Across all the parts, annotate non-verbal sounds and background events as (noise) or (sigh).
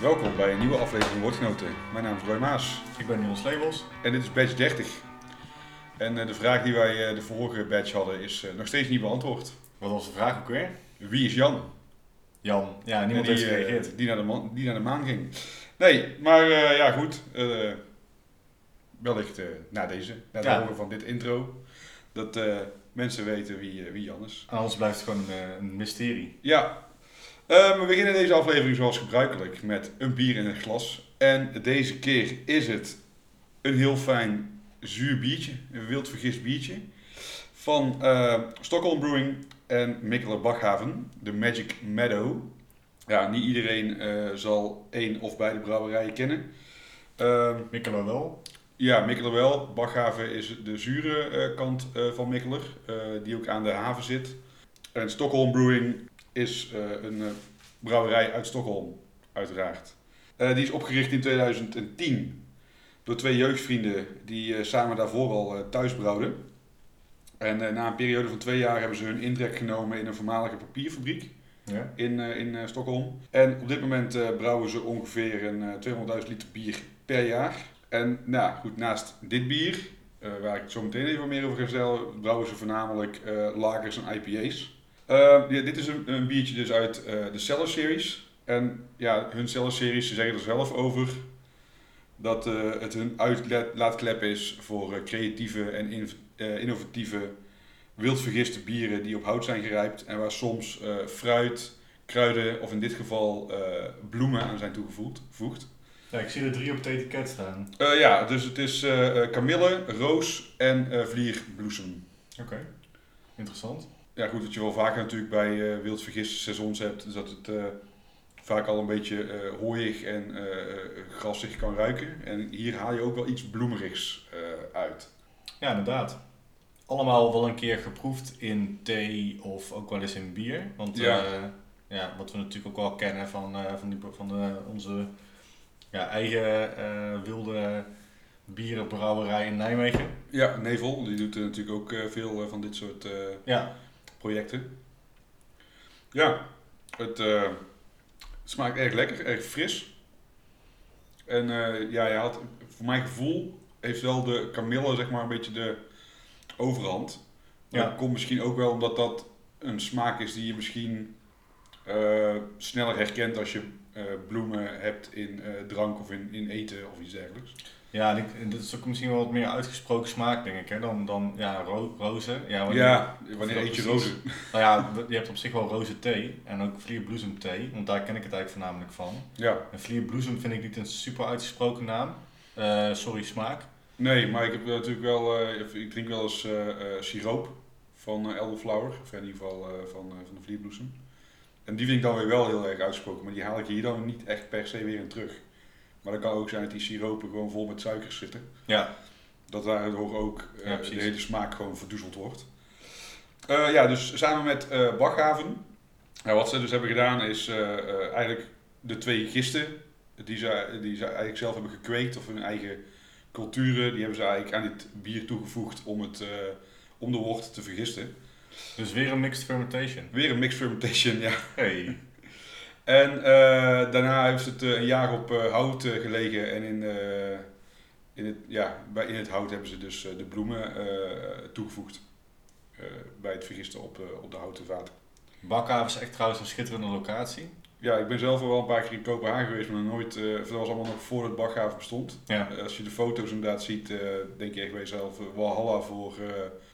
Welkom bij een nieuwe aflevering Woordgenoten. Mijn naam is Roy Maas Ik ben Niels Levels. en dit is badge 30. En eh, de vraag die wij eh, de vorige badge hadden is eh, nog steeds niet beantwoord. Wat was de vraag ook weer? Wie is Jan? Jan. Ja, niemand heeft gereageerd. die, naar de man, die naar de maan ging. Nee, maar ja goed. wellicht na deze, na het Ja. horen van dit intro, dat mensen weten wie, wie Jan is. Anders blijft het gewoon een mysterie. Ja, Eh, we beginnen deze aflevering zoals gebruikelijk met een bier in het glas. En deze keer is het een heel fijn zuur biertje, een wild vergist biertje. Van eh, Stockholm Brewing en Mikkeler Bakhaven, de Magic Meadow. Ja, niet iedereen eh, zal één of beide brouwerijen kennen. Ehm, Mikkelo wel. ja, Mikkeler wel. Bakhaven is de zure eh, kant eh, van Mikkeler, die ook aan de haven zit. En Stockholm Brewing is eh, een eh, brouwerij uit Stockholm, uiteraard. Eh, die is opgericht in 2010 door twee jeugdvrienden die samen daarvoor al thuis brouwden. En na een periode van twee jaar hebben ze hun intrek genomen in een voormalige papierfabriek Ja. in, eh, in Stockholm. En op dit moment brouwen ze ongeveer een eh, 200.000 liter bier per jaar. En nou goed, naast dit bier, waar ik het zo meteen even meer over ga vertellen, brouwen ze voornamelijk lagers en IPA's. Eh, ja, dit is een, een biertje dus uit eh, de Cellar Series. En ja, hun Cellar Series, ze zeggen er zelf over dat eh, het hun uitlaatklep is voor eh, creatieve en in- innovatieve wildvergiste bieren die op hout zijn gerijpt en waar soms fruit, kruiden of in dit geval bloemen aan zijn toegevoegd. voegd. ja, ik zie er drie op het etiket staan. Ja, dus het is kamille, roos en vlierbloesem. Oké. Interessant. Ja, goed, wat je wel vaker natuurlijk bij eh wildvergiste seizoens hebt, is dat het eh, vaak al een beetje eh hooiig en eh, grassig kan ruiken. En hier haal je ook wel iets bloemerigs uit. Ja, inderdaad. Allemaal wel een keer geproefd in thee of ook wel eens in bier. Want Ja. ja, wat we natuurlijk ook wel kennen van, van, die, van de, onze ja, eigen wilde bierenbrouwerij in Nijmegen. Ja, Nevel, die doet natuurlijk ook veel van dit soort Ja, projecten. Ja, het eh, smaakt erg lekker, erg fris. En eh, ja, je had, voor mijn gevoel heeft wel de kamille zeg maar een beetje de overhand. Maar Ja. Dat komt misschien ook wel omdat dat een smaak is die je misschien eh, sneller herkent als je bloemen hebt in drank of in, in eten of iets dergelijks. Ja, en dit is ook misschien wel wat meer uitgesproken smaak, denk ik, hè, dan, dan ja, ro rozen. Ja, wanneer, Ja, wanneer dat eet je rozen? Nou ja, je hebt op zich wel roze thee en ook vlierbloesem thee, want daar ken ik het eigenlijk voornamelijk van. Ja, En vlierbloesem vind ik niet een super uitgesproken naam. Eh, sorry, smaak. Nee, maar ik heb natuurlijk wel, eh, ik drink wel eens eh, siroop van elderflower, of in ieder geval van, van de vlierbloesem. En die vind ik dan weer wel heel erg uitgesproken, maar die haal ik hier dan niet echt per se weer in terug. Maar dat kan ook zijn dat die siropen gewoon vol met suikers zitten. Ja, Dat daardoor ook eh, Ja, de hele smaak gewoon verdoezeld wordt. Eh, ja, dus samen met eh Bakhaven. Nou, wat ze dus hebben gedaan is eigenlijk de twee gisten die ze, die ze eigenlijk zelf hebben gekweekt of hun eigen culturen, die hebben ze eigenlijk aan dit bier toegevoegd om, het, om de wort te vergisten. dus weer een mixed fermentation. Weer een mixed fermentation, ja. Hey. En eh, daarna heeft het eh, een jaar op eh, hout gelegen en in, in, het, ja, bij, in het hout hebben ze dus de bloemen toegevoegd bij het vergisten op, op de houten vaten. Bakhaven is echt trouwens een schitterende locatie. Ja, ik ben zelf wel een paar keer in Kopenhagen geweest, maar nooit, eh, dat was allemaal nog voordat Bakhaven bestond. Ja. Als je de foto's inderdaad ziet, denk je echt bij jezelf, eh, Walhalla voor,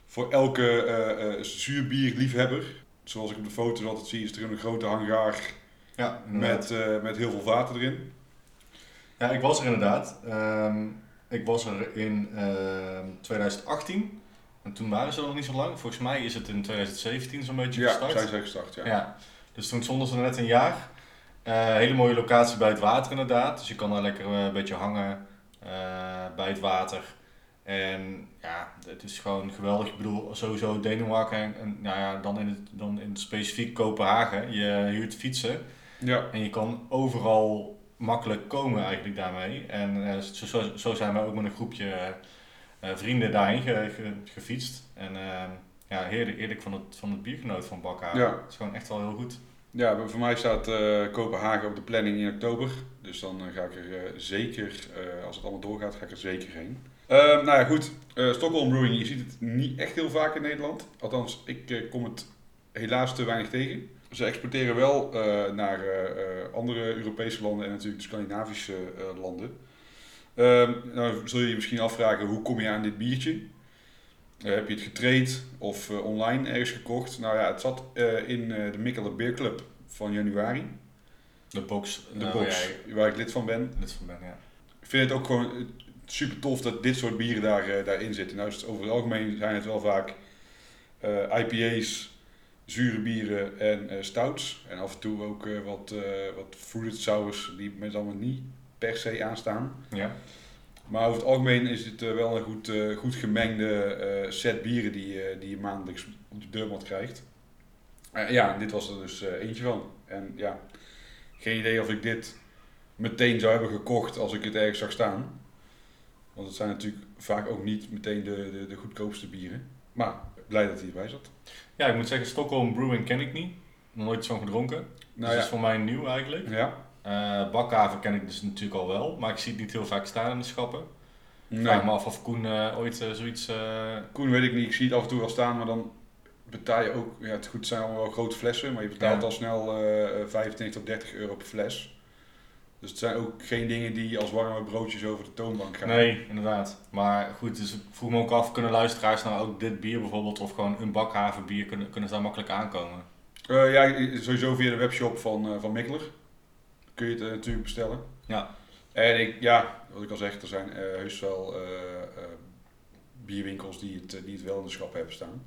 voor elke zuurbierliefhebber. Zoals ik op de foto's altijd zie, is er een grote hangaar Ja, met, eh, met heel veel vaten erin. Ja, ik was er inderdaad. Ehm, ik was er in ehm, 2018. En toen waren ze er nog niet zo lang. Volgens mij is het in 2017 zo'n beetje Ja, gestart. zijn zij gestart, ja. Ja. Dus toen stonden ze er net een jaar. Eh, hele mooie locatie bij het water inderdaad. Dus je kan daar lekker eh, een beetje hangen bij het water. En ja, het is gewoon geweldig. Ik bedoel, sowieso Denemarken en, en nou ja, dan, in het, dan in het specifiek Kopenhagen. Je huurt fietsen Ja, en je kan overal makkelijk komen eigenlijk daarmee. En eh, zo, zo, zijn we ook met een groepje eh, vrienden daarheen ge- ge- gefietst. En eh, ja, heerlijk, heerlijk van het, van het biergenoot van Bakhaven. Ja. Het is gewoon echt wel heel goed. Ja, voor mij staat eh, Kopenhagen op de planning in oktober. Dus dan eh, ga ik er eh, zeker, eh, als het allemaal doorgaat, ga ik er zeker heen. Ehm, nou ja, goed. Eh, Stockholm Brewing, je ziet het niet echt heel vaak in Nederland. Althans, ik eh, kom het helaas te weinig tegen. Ze exporteren wel eh, naar eh, andere Europese landen en natuurlijk de Scandinavische eh, landen. Ehm, nou zul je je misschien afvragen, hoe kom je aan dit biertje? Heb je het getraind of online ergens gekocht? Nou ja, het zat in de Mikkelen Beer Club van januari. De box. De eh, box, waar ik lid van ben. lid van bent, ja. Ik vind het ook gewoon super tof dat dit soort bieren daar, daarin zitten. Nou het over het algemeen zijn het wel vaak IPA's, zure bieren en eh, stouts. En af en toe ook eh, wat, eh wat fruited sours die met allemaal niet per se aanstaan. Ja. Maar over het algemeen is het wel een goed, goed gemengde set bieren die, die je maandelijks op de deurmat krijgt. Ja, en dit was er dus eentje van. En ja, geen idee of ik dit meteen zou hebben gekocht als ik het ergens zag staan. Want het zijn natuurlijk vaak ook niet meteen de, de, de goedkoopste bieren. Maar blij dat hij erbij zat. ja, ik moet zeggen, Stockholm Brewing ken ik niet. Nooit van gedronken. Nou dus dat is voor mij nieuw eigenlijk. ja. Eh Bakhaven ken ik dus natuurlijk al wel, maar ik zie het niet heel vaak staan in de schappen. Ik Nee, vraag me af of Koen eh, ooit eh, zoiets... Koen weet ik niet. Ik zie het af en toe wel staan, maar dan betaal je ook... Ja, het goed zijn allemaal wel grote flessen, maar je betaalt Ja. al snel eh 25 tot 30 euro per fles. Dus het zijn ook geen dingen die als warme broodjes over de toonbank gaan. Nee, inderdaad. Maar goed, dus ik vroeg me ook af, kunnen luisteraars nou ook dit bier bijvoorbeeld of gewoon een bakhaven bier, kunnen, kunnen ze daar makkelijk aankomen? Eh, ja, sowieso via de webshop van, eh, van Mikkeler kun je het eh, natuurlijk bestellen. Ja. En ik, ja, wat ik al zeg, er zijn heus wel bierwinkels die het, die het wel in de schap hebben staan.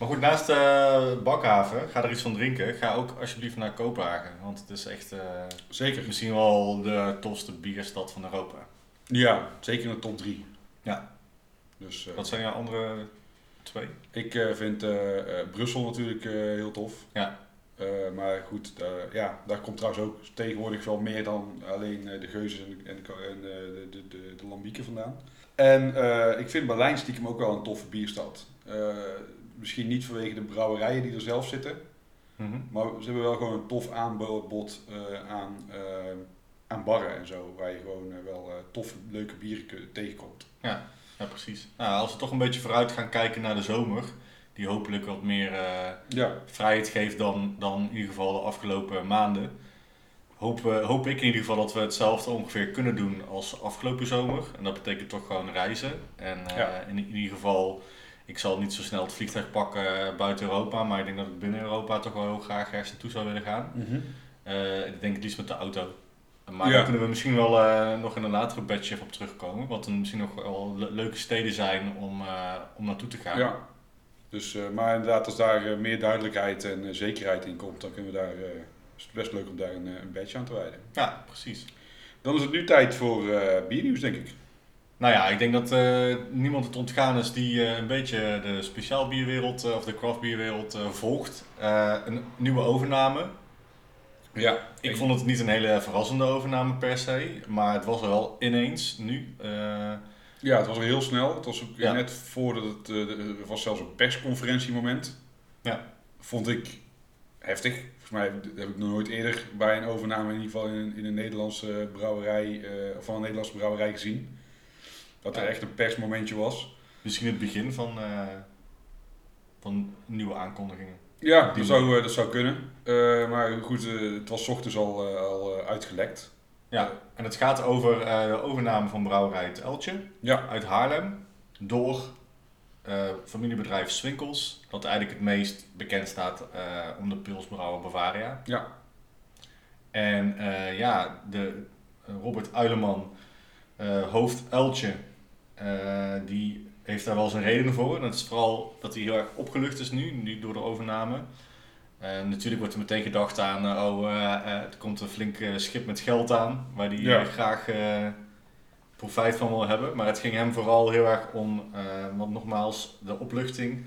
Maar goed, naast eh Bakhaven, ga er iets van drinken. Ga ook alsjeblieft naar Kopenhagen, want het is echt eh, Zeker. misschien wel de tofste bierstad van Europa. Ja, zeker in de top 3. Ja. Dus eh, Wat zijn jouw andere twee? ik vind Brussel natuurlijk heel tof. Ja. Maar goed, ja, daar komt trouwens ook tegenwoordig wel meer dan alleen de Geuzes en, de, en, de, en, de, de, de, de Lambieken vandaan. En ik vind Berlijn stiekem ook wel een toffe bierstad. Misschien niet vanwege de brouwerijen die er zelf zitten. Mhm. Maar ze hebben wel gewoon een tof aanbod eh, aan, eh, aan barren en zo. Waar je gewoon eh, wel toffe, leuke bieren tegenkomt. Ja, precies. Nou, als we toch een beetje vooruit gaan kijken naar de zomer, die hopelijk wat meer Ja, vrijheid geeft dan, dan in ieder geval de afgelopen maanden. Hoop, hoop ik in ieder geval dat we hetzelfde ongeveer kunnen doen als afgelopen zomer. En dat betekent toch gewoon reizen. En Ja. in, in ieder geval, ik zal niet zo snel het vliegtuig pakken eh, buiten Europa, maar ik denk dat ik binnen Europa toch wel heel graag ergens naartoe zou willen gaan. Eh, ik denk het liefst met de auto. Maar Ja. daar kunnen we misschien wel eh, nog in een latere badge even op terugkomen. Wat er misschien nog wel le- leuke steden zijn om, om naartoe te gaan. ja. Dus, maar inderdaad, als daar meer duidelijkheid en zekerheid in komt, dan kunnen we daar, is het best leuk om daar een, een badge aan te wijden. Ja, precies. Dan is het nu tijd voor biernieuws, denk ik. Nou ja, ik denk dat eh, niemand het ontgaan is die eh, een beetje de speciaalbierwereld eh, of de craftbierwereld volgt. Een nieuwe overname. Ja, Ik vond het niet een hele verrassende overname per se, maar het was er wel ineens nu. Ja, het was al heel snel. Het was ook Ja. net voordat het, er was zelfs een persconferentiemoment. Ja. Vond ik heftig. Volgens mij heb ik nog nooit eerder bij een overname, in ieder geval in een, in een Nederlandse brouwerij, of van een Nederlandse brouwerij gezien. Dat er echt een persmomentje was. misschien het begin van, eh, van nieuwe aankondigingen. Ja, dat zou, eh, dat zou kunnen. Eh, maar goed, het was 's ochtends al, al uitgelekt. Ja, en het gaat over de overname van brouwerij Het Eltje Ja, uit Haarlem door familiebedrijf Swinkels, dat eigenlijk het meest bekend staat om de pilsbrouwer Bavaria. ja, En eh, ja, de, Robert Uileman, hoofd Eltje, die heeft daar wel zijn redenen voor. En dat is vooral dat hij heel erg opgelucht is nu, nu door de overname. En natuurlijk wordt er meteen gedacht aan, eh, oh, eh, eh, er komt een flink eh, schip met geld aan, waar Ja. eh, graag eh, profijt van wil hebben. Maar het ging hem vooral heel erg om, eh, want nogmaals, de opluchting.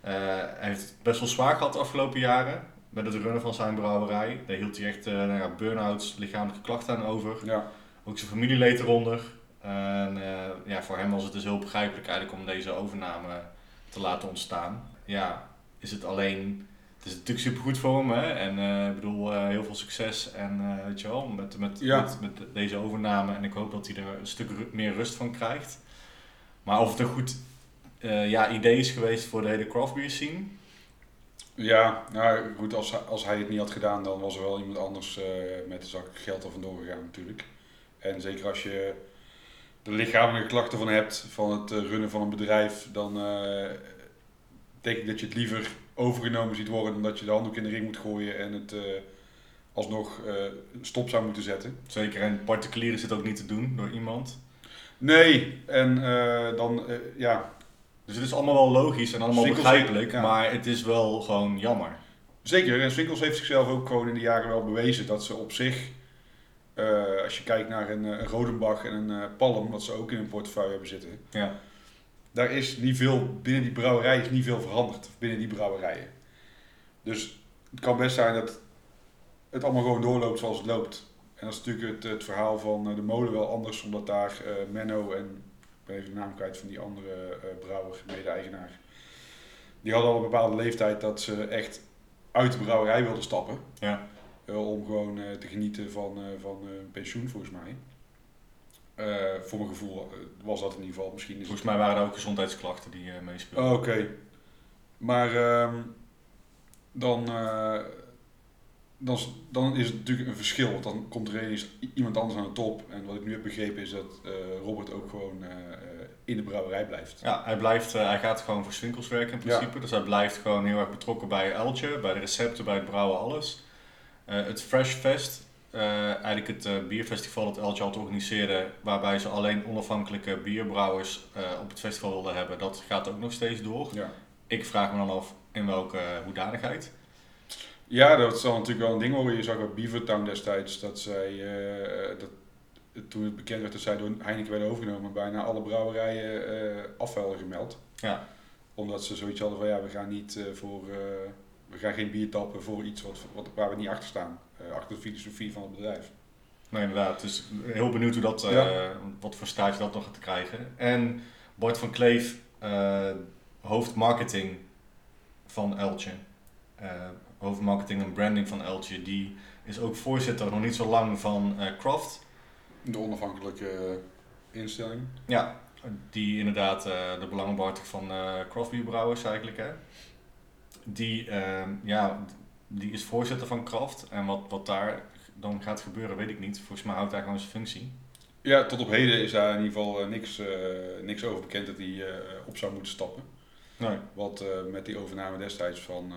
Eh, hij heeft het best wel zwaar gehad de afgelopen jaren met het runnen van zijn brouwerij. Daar hield hij echt eh, nou ja, burn-outs, lichamelijke klachten aan over. ja. Ook zijn familieleden eronder. En eh, ja, voor hem was het dus heel begrijpelijk eigenlijk om deze overname te laten ontstaan. Ja, is het alleen het is natuurlijk super goed voor hem. Hè? En eh, ik bedoel, eh, heel veel succes. En eh, weet je wel, met, met, Ja. met, met deze overname. En ik hoop dat hij er een stuk ru- meer rust van krijgt. Maar of het een goed ja, idee is geweest voor de hele craft beer scene. Ja, nou goed, als, hij- als hij het niet had gedaan, dan was er wel iemand anders met de zak geld er vandoor gegaan natuurlijk. En zeker als je de lichamelijke klachten van hebt, van het eh, runnen van een bedrijf, dan eh, denk ik dat je het liever overgenomen ziet worden dan dat je de handdoek in de ring moet gooien en het eh, alsnog stop zou moeten zetten. Zeker in particulier is het ook niet te doen door iemand. Nee, en dan, ja, Dus het is allemaal wel logisch en allemaal Swinkels- begrijpelijk. ja. Maar het is wel gewoon jammer. Zeker, en Swinkels heeft zichzelf ook gewoon in de jaren wel bewezen dat ze op zich, eh, als je kijkt naar een, eh, een Rodenbach en een eh, Palm, wat ze ook in hun portefeuille hebben zitten, Ja. daar is niet veel, binnen die brouwerij is niet veel veranderd, binnen die brouwerijen. Dus het kan best zijn dat het allemaal gewoon doorloopt zoals het loopt. En dat is natuurlijk het, het verhaal van de molen wel anders, omdat daar Menno en, ik ben even de naam kwijt van die andere brouwer, mede-eigenaar, die hadden al een bepaalde leeftijd dat ze echt uit de brouwerij wilden stappen. Ja. Eh, om gewoon eh, te genieten van, eh, van een pensioen, volgens mij. Voor mijn gevoel was dat in ieder geval. Misschien Volgens mij waren er ook gezondheidsklachten die eh meespeelden. Oh, Oké. Maar ehm, dan, dan, is- dan is het natuurlijk een verschil. Want dan komt er ineens iemand anders aan de top. En wat ik nu heb begrepen is dat Robert ook gewoon in de brouwerij blijft. Ja, hij, blijft, hij gaat gewoon voor Swinkels werken in Ja. principe. Dus hij blijft gewoon heel erg betrokken bij Eltje, bij de recepten, bij het brouwen, alles. Eh, het Fresh Fest, eh, eigenlijk het eh, bierfestival dat altijd organiseerde, waarbij ze alleen onafhankelijke bierbrouwers op het festival wilden hebben, dat gaat ook nog steeds door. Ja. Ik vraag me dan af in welke hoedanigheid. Ja, dat zal natuurlijk wel een ding worden. Je zag bij Beavertown destijds dat zij, dat, toen het bekend werd dat zij door Heineken werden overgenomen, bijna alle brouwerijen hadden gemeld. Ja. Omdat ze zoiets hadden van ja, we gaan niet voor, we gaan geen bier tappen voor iets wat, wat, waar we niet achter staan. Eh, achter de filosofie van het bedrijf. Nee, inderdaad. Dus heel benieuwd hoe dat, eh, Ja. wat voor staartje dat nog gaat krijgen. En Bart van Kleef, eh hoofdmarketing van Eltje. Hoofdmarketing en branding van Eltje. Die is ook voorzitter, nog niet zo lang, van Croft. De onafhankelijke instelling. Ja, die inderdaad eh, de belangen van eh craftbierbrouwers eigenlijk. Hè. Die, eh, ja, die is voorzitter van Kraft. En wat, wat daar dan gaat gebeuren, weet ik niet. Volgens mij houdt hij gewoon zijn functie. Ja, tot op heden is daar in ieder geval eh, niks, eh, niks over bekend dat hij eh, op zou moeten stappen. Nee. Wat met die overname destijds van,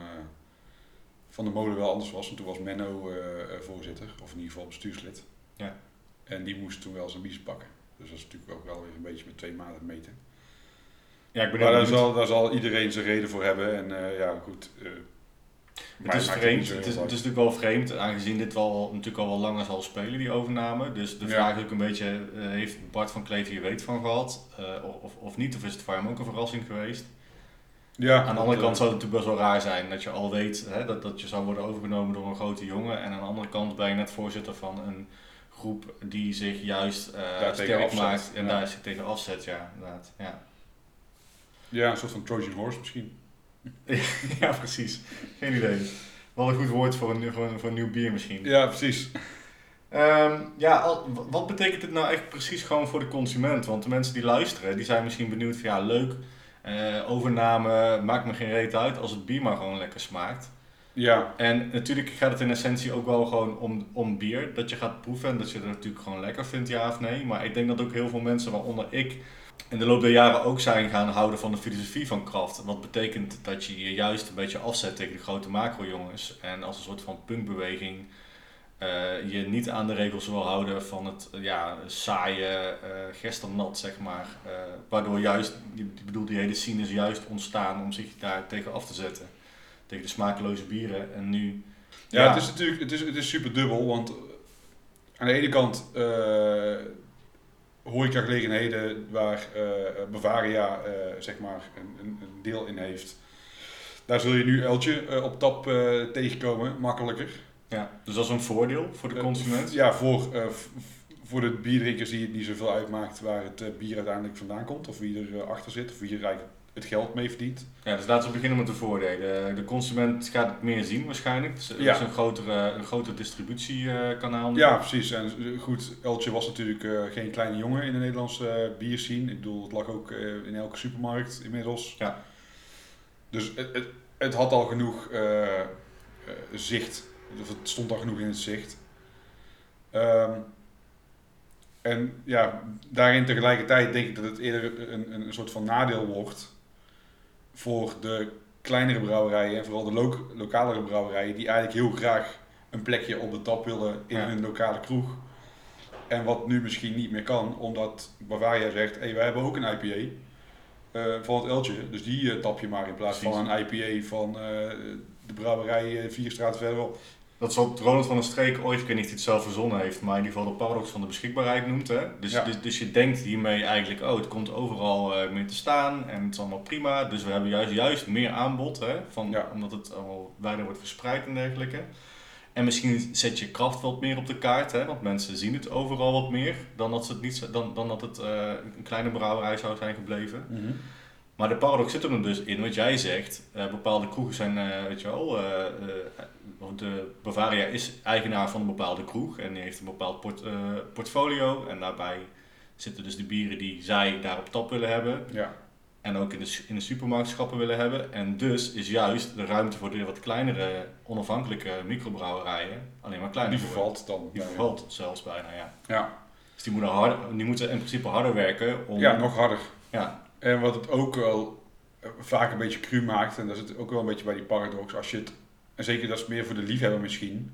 van de molen wel anders was. En toen was Menno voorzitter, of in ieder geval bestuurslid. Ja. En die moest toen wel zijn biezen pakken. Dus dat is natuurlijk ook wel weer een beetje met twee maanden meten. Ja, ik ben Maar daar benieuwd. zal, daar zal iedereen zijn reden voor hebben. En eh, ja, goed. eh, Het is vreemd. Het is, het is natuurlijk wel vreemd, aangezien dit wel, natuurlijk al wel langer zal spelen, die overname. Dus de vraag is ook een beetje, eh, heeft Bart van Kleef hier weet van gehad? eh, of, of niet? Of is het voor hem ook een verrassing geweest? Ja, aan de andere kant zou het natuurlijk best wel raar zijn dat je al weet hè, dat, dat je zou worden overgenomen door een grote jongen. En aan de andere kant ben je net voorzitter van een groep die zich juist tegen sterk maakt en ja. daar zich tegen afzet. Ja, inderdaad. Ja. Ja, een soort van Trojan Horse misschien. (laughs) ja, precies. Geen idee. Wel een goed woord voor een, voor een, voor een nieuw bier misschien. Ja, precies. Ehm, ja, al- wat betekent dit nou echt precies gewoon voor de consument? Want de mensen die luisteren, die zijn misschien benieuwd van ja, leuk, eh, overname, maakt me geen reet uit als het bier maar gewoon lekker smaakt. Ja, En natuurlijk gaat het in essentie ook wel gewoon om, om bier, dat je gaat proeven en dat je het natuurlijk gewoon lekker vindt, ja of nee. Maar ik denk dat ook heel veel mensen, waaronder ik, in de loop der jaren ook zijn gaan houden van de filosofie van Kraft. Wat betekent dat je je juist een beetje afzet tegen de grote macro-jongens en als een soort van punkbeweging eh, je niet aan de regels wil houden van het eh, ja, saaie eh gesternat, zeg maar. Waardoor juist, die, die bedoel, die hele scene is juist ontstaan om zich daar tegen af te zetten. Tegen de smakeloze bieren. En nu... Ja, het is natuurlijk het is, het is super dubbel, want aan de ene kant horecagelegenheden waar eh Bavaria eh, zeg maar een, een, een deel in heeft, daar zul je nu Eltje eh, op tap tegenkomen, makkelijker. Ja, dus dat is een voordeel voor de consument. Ja, voor, voor de bierdrinkers die het niet zoveel uitmaakt waar het bier uiteindelijk vandaan komt, of wie er eh, achter zit, of wie er eigenlijk het geld mee verdient. Ja, dus laten we beginnen met de voordelen. De consument gaat het meer zien waarschijnlijk. Dus Ja. is een grotere, een groter distributiekanaal. nu. Ja, precies. En goed, Eltje was natuurlijk eh, geen kleine jongen in de Nederlandse eh, bierscene. Ik bedoel, het lag ook eh, in elke supermarkt inmiddels. Ja. Dus het, het, het had al genoeg zicht. Of het stond al genoeg in het zicht. Ehm, en ja, daarin tegelijkertijd denk ik dat het eerder een, een soort van nadeel wordt voor de kleinere brouwerijen en vooral de lo lokalere brouwerijen die eigenlijk heel graag een plekje op de tap willen in Ja. hun lokale kroeg. En wat nu misschien niet meer kan, omdat Bavaria zegt, hey, wij hebben ook een IPA eh, van het Eltje, dus die eh, tap je maar in plaats Precies. van een IPA van eh, de brouwerij vier straten verderop. Dat is wat Ronald van der Streek ooit, ik weet niet of hij het zelf verzonnen heeft, maar in ieder geval de paradox van de beschikbaarheid noemt. Hè? Dus, Ja. dus, dus je denkt hiermee eigenlijk, oh het komt overal eh, meer te staan en het is allemaal prima. Dus we hebben juist, juist meer aanbod, hè? Van, Ja. omdat het allemaal wijder wordt verspreid en dergelijke. En misschien zet je kracht wat meer op de kaart, hè? want mensen zien het overal wat meer dan dat, ze het, niet, dan, dan dat het eh, een kleine brouwerij zou zijn gebleven. Maar de paradox zit er dan dus in wat jij zegt. eh, bepaalde kroegen zijn, eh, weet je wel, eh, de Bavaria is eigenaar van een bepaalde kroeg en die heeft een bepaald port, portfolio. En daarbij zitten dus de bieren die zij daar op tap willen hebben Ja, en ook in de, in de supermarktschappen willen hebben. En dus is juist de ruimte voor de wat kleinere, onafhankelijke microbrouwerijen alleen maar kleiner die vervalt dan. Die vervalt zelfs bijna, ja. Ja. Dus die moeten, harder, die moeten in principe harder werken om... ja, nog harder. Ja, En wat het ook wel eh, vaak een beetje cru maakt, en dat zit ook wel een beetje bij die paradox, als je het, en zeker dat is meer voor de liefhebber misschien,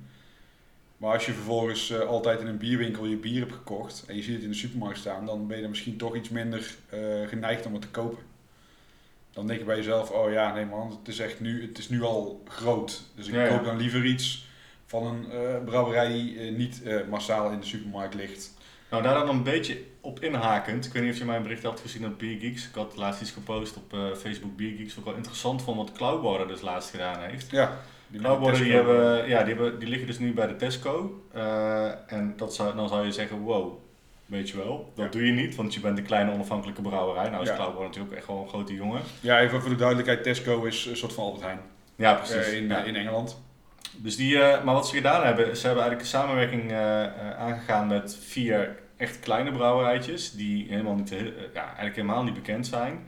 maar als je vervolgens eh, altijd in een bierwinkel je bier hebt gekocht en je ziet het in de supermarkt staan, dan ben je er misschien toch iets minder eh, geneigd om het te kopen. Dan denk je bij jezelf, oh ja, nee man, het is echt nu, het is nu al groot. Dus ik Ja, koop dan liever iets van een brouwerij die niet massaal in de supermarkt ligt. Nou, daar dan een beetje op inhakend. Ik weet niet of je mijn bericht had gezien op Beer Geeks. Ik had laatst iets gepost op eh, Facebook Beer Geeks. Wat ik wel interessant vond wat Cloudwater dus laatst gedaan heeft. Ja, die Cloudwater die, hebben, ja, die, hebben, die liggen dus nu bij de Tesco. Eh, en dat zou, dan zou je zeggen, wow, weet je wel. Dat Ja. doe je niet, want je bent een kleine onafhankelijke brouwerij. Nou is Ja. Cloudwater natuurlijk ook echt wel een grote jongen. Ja, even voor de duidelijkheid, Tesco is een soort van Albert Heijn Ja, precies. eh, in, Ja. in Engeland. Dus die, maar wat ze gedaan hebben, ze hebben eigenlijk een samenwerking aangegaan met vier echt kleine brouwerijtjes, die helemaal niet, eh, ja, eigenlijk helemaal niet bekend zijn.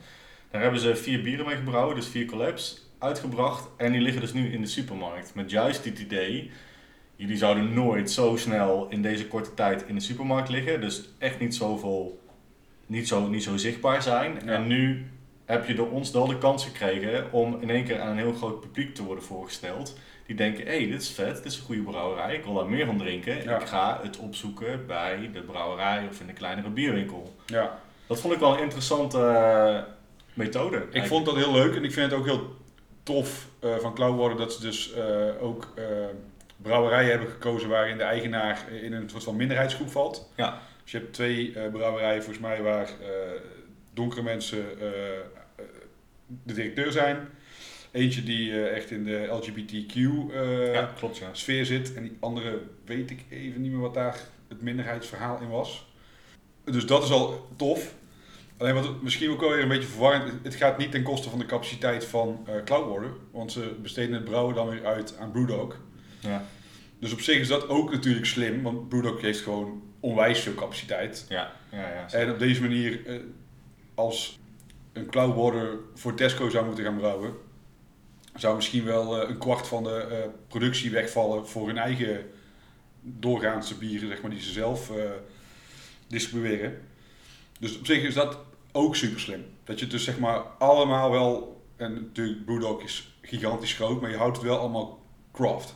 Daar hebben ze vier bieren mee gebrouwen, dus vier collabs, uitgebracht. En die liggen dus nu in de supermarkt. Met juist dit idee, jullie zouden nooit zo snel in deze korte tijd in de supermarkt liggen. Dus echt niet zoveel, niet zo, niet zo zichtbaar zijn. Ja. En nu heb je door ons wel de kans gekregen om in één keer aan een heel groot publiek te worden voorgesteld. Die denken, hé, hey, dit is vet, dit is een goede brouwerij, ik wil daar meer van drinken. Ja. Ik ga het opzoeken bij de brouwerij of in de kleinere bierwinkel. Ja. Dat vond ik wel een interessante eh, methode. Ik vond dat heel leuk en ik vind het ook heel tof eh, van Cloudwater dat ze dus eh, ook brouwerijen hebben gekozen waarin de eigenaar in een soort van minderheidsgroep valt. Ja. Dus je hebt twee brouwerijen volgens mij waar donkere mensen eh, eh, de directeur zijn. Eentje die eh, echt in de LGBTQ eh, ja, klopt ja. sfeer zit. En die andere weet ik even niet meer wat daar het minderheidsverhaal in was. Dus dat is al tof. Alleen wat het misschien ook wel weer een beetje verwarrend het gaat niet ten koste van de capaciteit van eh Cloudwater. Want ze besteden het brouwen dan weer uit aan Brewdog. Ja, Dus op zich is dat ook natuurlijk slim, want Brewdog heeft gewoon onwijs veel capaciteit. ja, ja. ja En op deze manier, als een Cloudwater voor Tesco zou moeten gaan brouwen, zou misschien wel eh, een kwart van de eh, productie wegvallen voor hun eigen doorgaanse bieren, zeg maar, die ze zelf eh, distribueren. Dus op zich is dat ook super slim. Dat je het dus zeg maar allemaal wel, en natuurlijk Brewdog is gigantisch groot, maar je houdt het wel allemaal craft.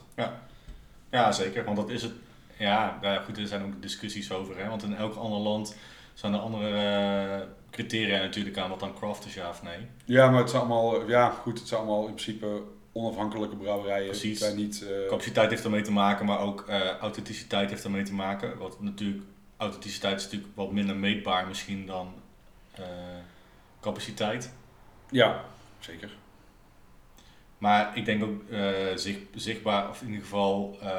Ja, zeker. Want dat is het. Ja, ja, goed, er zijn ook discussies over. Hè? Want in elk ander land zijn er andere eh, criteria natuurlijk aan wat dan craft is, ja of nee. Ja, maar het zijn allemaal, ja goed, het zijn allemaal in principe onafhankelijke brouwerijen. Precies. Zijn niet... eh, Capaciteit heeft ermee te maken, maar ook eh, authenticiteit heeft ermee te maken. Wat natuurlijk, authenticiteit is natuurlijk wat minder meetbaar misschien dan capaciteit. ja, zeker. Maar ik denk ook eh, zicht, zichtbaar, of in ieder geval eh,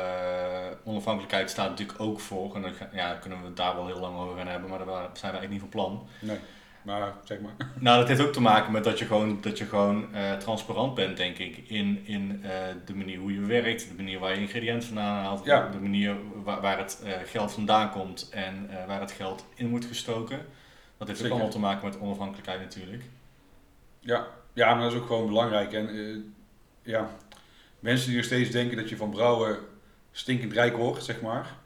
onafhankelijkheid staat natuurlijk ook voor. En dan ja, kunnen we het daar wel heel lang over gaan hebben, maar daar zijn we eigenlijk niet van plan. Nee. Maar zeg maar. (laughs) Nou, dat heeft ook te maken met dat je gewoon, dat je gewoon eh, transparant bent, denk ik, in, in de manier hoe je werkt, de manier waar je ingrediënten vandaan haalt, Ja. de manier waar, waar het geld vandaan komt en waar het geld in wordt gestoken. Dat heeft ook allemaal te maken met onafhankelijkheid natuurlijk. Ja, ja, maar dat is ook gewoon belangrijk. En ja, mensen die nog steeds denken dat je van brouwen stinkend rijk wordt, zeg maar.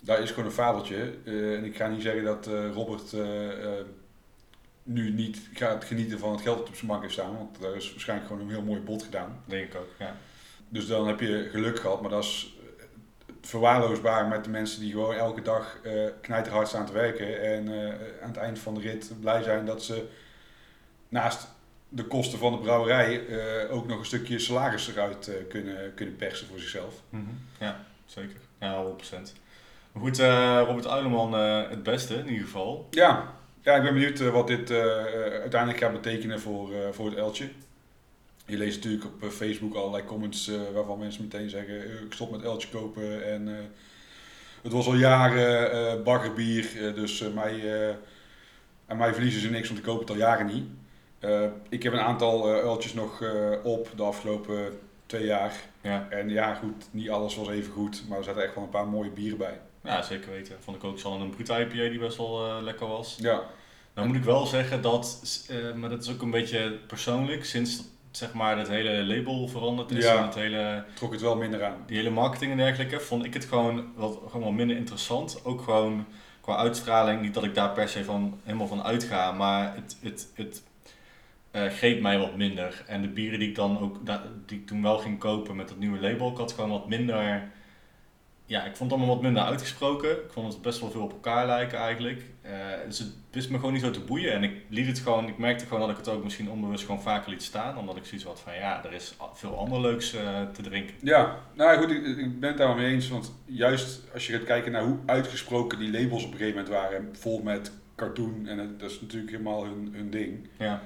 Dat is gewoon een fabeltje. Eh, en ik ga niet zeggen dat eh, Robert eh, nu niet gaat genieten van het geld dat op zijn bank heeft staan. Want daar is waarschijnlijk gewoon een heel mooi bod gedaan. Denk ik ook, ja. Dus dan heb je geluk gehad. Maar dat is verwaarloosbaar met de mensen die gewoon elke dag eh knijterhard staan te werken. En aan het eind van de rit blij zijn dat ze naast de kosten van de brouwerij eh, ook nog een stukje salaris eruit eh, kunnen, kunnen persen voor zichzelf. Mhm. Ja, zeker. Ja, 100%. Maar goed, eh, Robert Uileman het beste in ieder geval. Ja, ja ik ben benieuwd wat dit uiteindelijk gaat betekenen voor, voor het Eltje. Je leest natuurlijk op Facebook allerlei comments waarvan mensen meteen zeggen: ik stop met Eltje kopen. En het was al jaren baggerbier, dus mij, aan mij verliezen ze niks, want ik koop het al jaren niet. Eh, ik heb een aantal eh Eltjes nog eh, op de afgelopen twee jaar. Ja. En ja, goed, niet alles was even goed, maar er zaten echt wel een paar mooie bieren bij. ja, zeker weten. Vond ik ook zo een brute IPA die best wel lekker was. Ja, Nou moet ik wel zeggen dat, maar dat is ook een beetje persoonlijk, sinds zeg maar het hele label veranderd is Ja. en het hele, trok het wel minder aan. die hele marketing en dergelijke, vond ik het gewoon wat gewoon minder interessant. Ook gewoon qua uitstraling, niet dat ik daar per se van helemaal van uitga, maar het, het, het eh, greep mij wat minder. En de bieren die ik dan ook, die ik toen wel ging kopen met dat nieuwe label, ik had gewoon wat minder, ja, ik vond het allemaal wat minder uitgesproken. Ik vond het best wel veel op elkaar lijken eigenlijk. Eh, dus het wist me gewoon niet zo te boeien. En ik liet het gewoon, ik merkte gewoon dat ik het ook misschien onbewust gewoon vaker liet staan. Omdat ik zoiets had van, ja, er is veel ander leuks eh, te drinken. Ja, nou goed, ik, ik ben het daar wel mee eens. Want juist als je gaat kijken naar hoe uitgesproken die labels op een gegeven moment waren, vol met cartoon, en het- dat is natuurlijk helemaal hun, hun ding, Ja,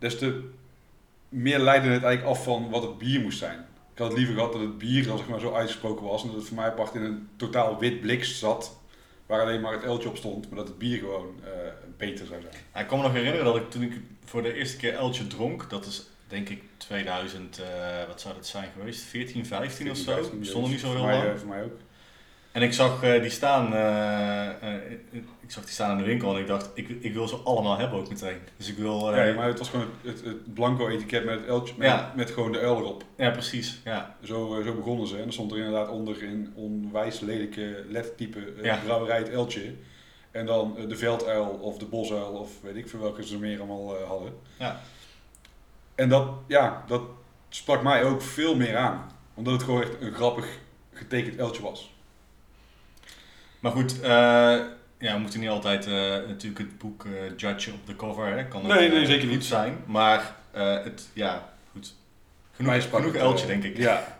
des te meer leidde het eigenlijk af van wat het bier moest zijn. Ik had het liever gehad dat het bier dan zeg maar zo uitgesproken was en dat het voor mij apart in een totaal wit blik zat, waar alleen maar het eltje op stond, maar dat het bier gewoon eh, beter zou zijn. Ik kan me nog herinneren dat ik toen ik voor de eerste keer Eltje dronk, dat is denk ik 2000, eh, wat zou dat zijn geweest, 14, 15 of zo. 15, Die stonden niet zo heel lang. eh, voor mij ook. En ik zag eh, die staan, eh, ik zag die staan in de winkel en ik dacht, ik, ik wil ze allemaal hebben ook meteen. Dus ik wil, Nee, maar het was gewoon het, het, het blanco etiket met het eltje, met, Ja. met gewoon de uil erop. ja precies, ja. Zo, zo begonnen ze. En er stond er inderdaad onder in onwijs lelijke lettertype Ja. brouwerij het Eltje. En dan de velduil of de bosuil of weet ik veel welke ze er meer allemaal hadden. Ja. En dat, ja, dat sprak mij ook veel meer aan. Omdat het gewoon echt een grappig getekend Eltje was. Maar goed, eh, ja, we moeten niet altijd eh, natuurlijk het boek eh judgen op de cover, hè. Kan ook, Nee, nee, zeker niet. zijn. Maar eh, het, ja, goed. Genoeg, genoeg Eltje, denk ik. Ja.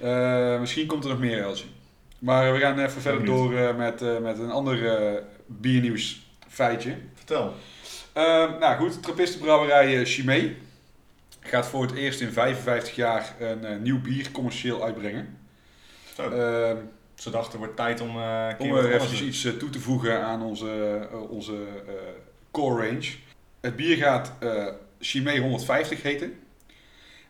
Eh, misschien komt er nog meer Eltje. Maar we gaan even verder door eh, met, eh, met een ander biernieuws feitje. Vertel. Ehm, nou goed, Trappistenbrouwerij Chimay gaat voor het eerst in 55 jaar een eh, nieuw bier commercieel uitbrengen. Zo. Ze dachten, het wordt tijd om, keer om er even iets eh, toe te voegen aan onze, eh, onze core range. Het bier gaat eh Chimay 150 heten.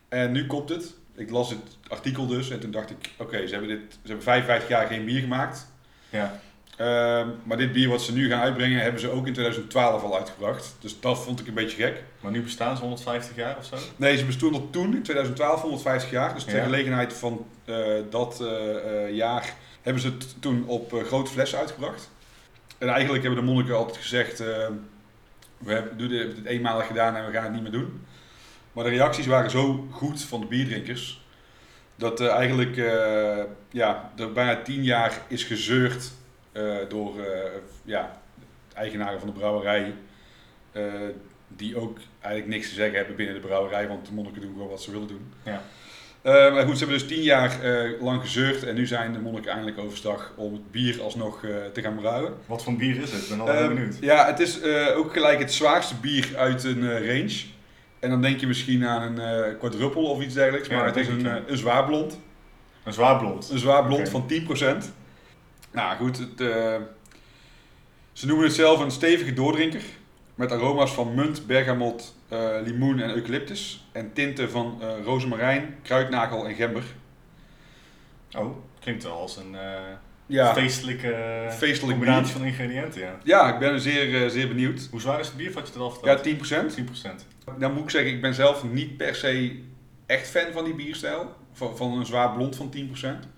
En nu komt het. Ik las het artikel dus en toen dacht ik, oké, ze hebben dit, ze hebben 55 jaar geen bier gemaakt. Ja. Ehm, maar dit bier wat ze nu gaan uitbrengen, hebben ze ook in 2012 al uitgebracht. Dus dat vond ik een beetje gek. Maar nu bestaan ze 150 jaar of zo? Nee, ze bestonden toen, in 2012, 150 jaar. Dus ter Ja. gelegenheid van dat jaar hebben ze het toen op eh, grote flessen uitgebracht. En eigenlijk hebben de monniken altijd gezegd, eh, we hebben dit eenmalig gedaan en we gaan het niet meer doen. Maar de reacties waren zo goed van de bierdrinkers, dat eh, eigenlijk ja, er bijna tien jaar is gezeurd door ja, eigenaren van de brouwerij. die ook eigenlijk niks te zeggen hebben binnen de brouwerij, want de monniken doen gewoon wat ze willen doen. Ja. Maar goed, ze hebben dus tien jaar eh, lang gezeurd en nu zijn de monniken eindelijk overstag om het bier alsnog eh, te gaan brouwen. Wat voor bier is het? Ik ben al heel Ehm, benieuwd. ja, het is ook gelijk het zwaarste bier uit een range. En dan denk je misschien aan een quadruppel of iets dergelijks, maar het is een, een zwaar blond. Een zwaar blond. Een zwaar blond van 10%. Nou goed, het, Ze noemen het zelf een stevige doordrinker. Met aroma's van munt, bergamot, limoen en eucalyptus. En tinten van eh rozemarijn, kruidnagel en gember. Oh, klinkt wel als een eh, Ja, feestelijke feestelijk combinatie van ingrediënten, ja. ja ik ben zeer, eh, zeer benieuwd. Hoe zwaar is het bier? Wat je al Ja, verteld? 10%. 10%. Dan moet ik zeggen, ik ben zelf niet per se echt fan van die bierstijl. Van, van een zwaar blond van 10%.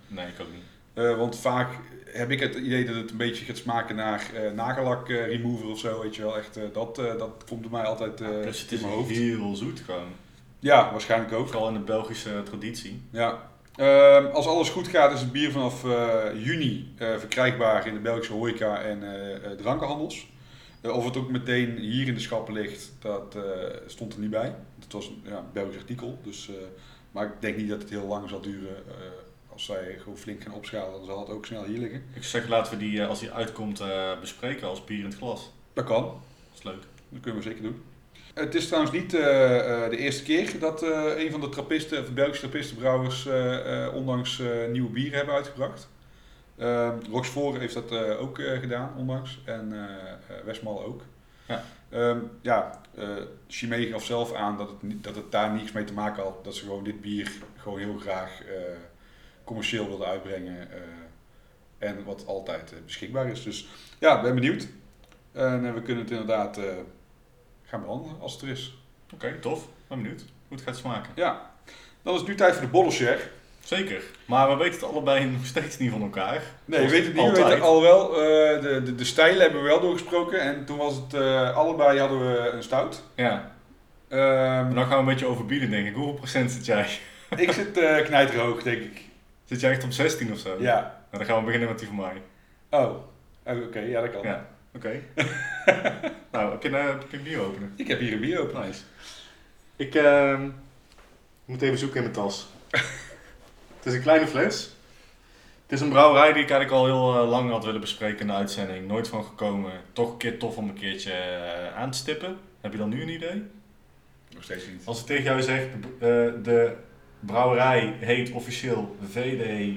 Nee, ik ook niet. Eh, want vaak heb ik het idee dat het een beetje gaat smaken naar eh nagellak eh, remover of zo, weet je wel. Echt, eh, dat, dat komt bij mij altijd Plus het in mijn hoofd. heel zoet gewoon. Ja, waarschijnlijk ook. Vooral in de Belgische traditie. Ja. Ehm, als alles goed gaat is het bier vanaf juni verkrijgbaar in de Belgische horeca en drankenhandels. Of het ook meteen hier in de schappen ligt, dat stond er niet bij. Het was een ja, Belgisch artikel, dus, maar ik denk niet dat het heel lang zal duren. Als zij gewoon flink gaan opschalen, dan zal het ook snel hier liggen. Ik zeg, laten we die, eh, als die uitkomt, eh, bespreken als bier in het glas. Dat kan, Dat is leuk. dat kunnen we zeker doen. Het is trouwens niet eh, de eerste keer dat eh, een van de trappisten, of de Belgische trappistenbrouwers onlangs eh, nieuwe bieren hebben uitgebracht. Ehm Roxfort heeft dat ook gedaan onlangs en Westmal ook. Ja. Ehm, ja, Chimay gaf zelf aan dat het, dat het daar niets mee te maken had. Dat ze gewoon dit bier gewoon heel graag commercieel wilden uitbrengen. eh, en wat altijd eh, beschikbaar is. Dus ja, ben benieuwd. En eh, we kunnen het inderdaad gaan behandelen als het er is. Oké, tof. Ben benieuwd hoe het gaat smaken. Ja, dan is het nu tijd voor de bollenshare. Zeker. Maar we weten het allebei (laughs) nog steeds niet van elkaar. Nee, we weten het niet. We altijd. weten al wel, de, de, de stijlen hebben we wel doorgesproken. En toen was het, allebei hadden we een stout. Ja. En dan gaan we een beetje overbieden, denk ik. Hoeveel procent zit jij? ik zit eh knijterhoog, denk ik. Zit jij echt op 16 of zo? Ja. Nou, dan gaan we beginnen met die van mij. Oh, Oh, oké, ja dat kan. Ja. Oké. (laughs) nou, heb je, een, heb je een bier openen? Ik heb hier een bier open. Nice. Ik ehm, moet even zoeken in mijn tas. (laughs) het is een kleine fles. Het is een brouwerij die ik eigenlijk al heel eh, lang had willen bespreken in de uitzending. Nooit van gekomen. Toch een keer tof om een keertje eh, aan te stippen. Heb je dan nu een idee? Nog steeds niet. Als ik tegen jou zeg, de, eh, de brouwerij heet officieel VD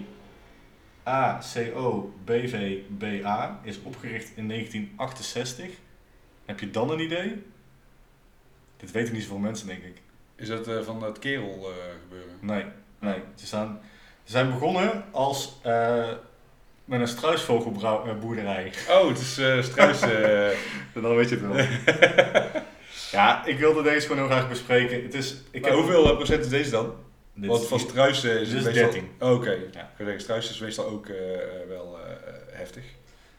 ACO BVBA, is opgericht in 1968. Heb je dan een idee? Dit weten niet zoveel mensen, denk ik. Is dat eh, van dat kerel eh, gebeuren? Nee, nee. Ze, staan, ze zijn begonnen als eh, met een struisvogelboerderij. Oh, het is struis. (laughs) Dan weet je het wel. (laughs) ja, ik wilde deze gewoon heel graag bespreken. Het is, ik maar heb, hoeveel procent is deze dan? Dit Want van struis eh, is dit het is meestal... 13. Oh, Oké, Ja. ik wil zeggen, struis is meestal ook eh, eh, wel eh, heftig.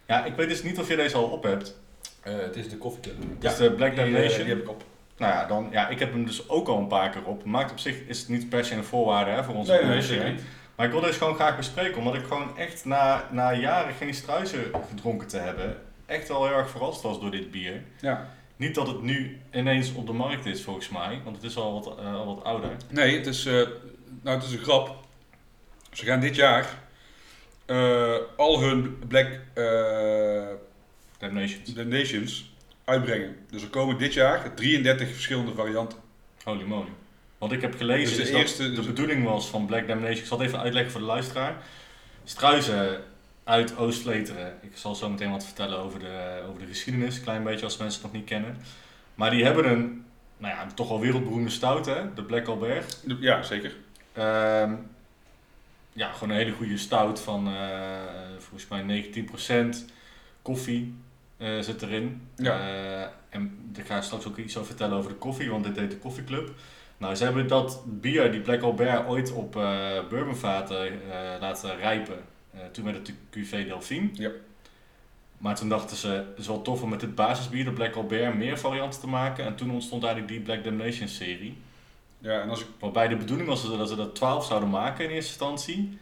Ja, ik weet dus niet of je deze al op hebt. het is de koffie. Het is de Black die, Damnation. die heb ik op. Nou ja, dan, ja, ik heb hem dus ook al een paar keer op. Maakt op zich is het niet per se een voorwaarde hè, voor onze Nee, nee. Maar ik wil deze gewoon graag bespreken, omdat ik gewoon echt na, na jaren geen struisen gedronken te hebben, echt wel heel erg verrast was door dit bier. Ja. Niet dat het nu ineens op de markt is volgens mij, want het is al wat, eh, al wat ouder. Nee, het is, eh, nou, het is een grap. Ze gaan dit jaar eh, al hun Black eh, Damnations. Uitbrengen. Dus er komen dit jaar 33 verschillende varianten. Holy moly. Wat ik heb gelezen Dus de is eerste- dat de dus- bedoeling was van Black Damnation. Ik zal het even uitleggen voor de luisteraar. Struizen uit Oost-Vleteren. Ik zal zo meteen wat vertellen over de, over de geschiedenis. Een klein beetje als mensen het nog niet kennen. Maar die hebben een, nou ja, toch wel wereldberoemde stout hè. De Black Albert. Ja, zeker. Ehm, ja, gewoon een hele goede stout van eh, volgens mij 19% koffie eh, zit erin. Ja. Eh, en ik ga straks ook iets over vertellen over de koffie, want dit heet de koffieclub. Nou, ze hebben dat bier, die Black Albert, ooit op bourbonvaten laten rijpen. Toen werd het de Cuvée Delphine. Ja. Maar toen dachten ze, het is wel tof om met dit basisbier, de Black Albert, meer varianten te maken. En toen ontstond eigenlijk die Black Damnation serie. Ja, en als ik, Waarbij de bedoeling was dat ze er 12 zouden maken in eerste instantie.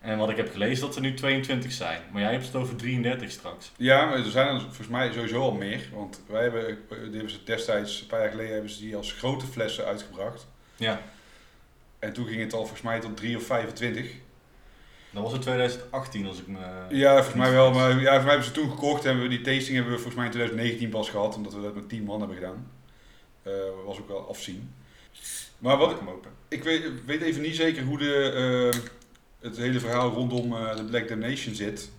En wat ik heb gelezen, dat er nu 22 zijn. Maar jij hebt het over 33 straks. ja, maar er zijn er volgens mij sowieso al meer. Want wij hebben, die hebben ze destijds, een paar jaar geleden, hebben ze die als grote flessen uitgebracht. Ja. En toen ging het al volgens mij tot 3 of 25. Dat was in 2018 als ik me... Ja, volgens mij wel. Maar ja, volgens mij hebben ze toen gekocht. En we, die tasting hebben we volgens mij in 2019 pas gehad. Omdat we dat met 10 man hebben gedaan. Eh was ook wel afzien. Maar wat, Maak hem open. ik weet, weet even niet zeker hoe de, eh, het hele verhaal rondom eh, de Black Damnation zit.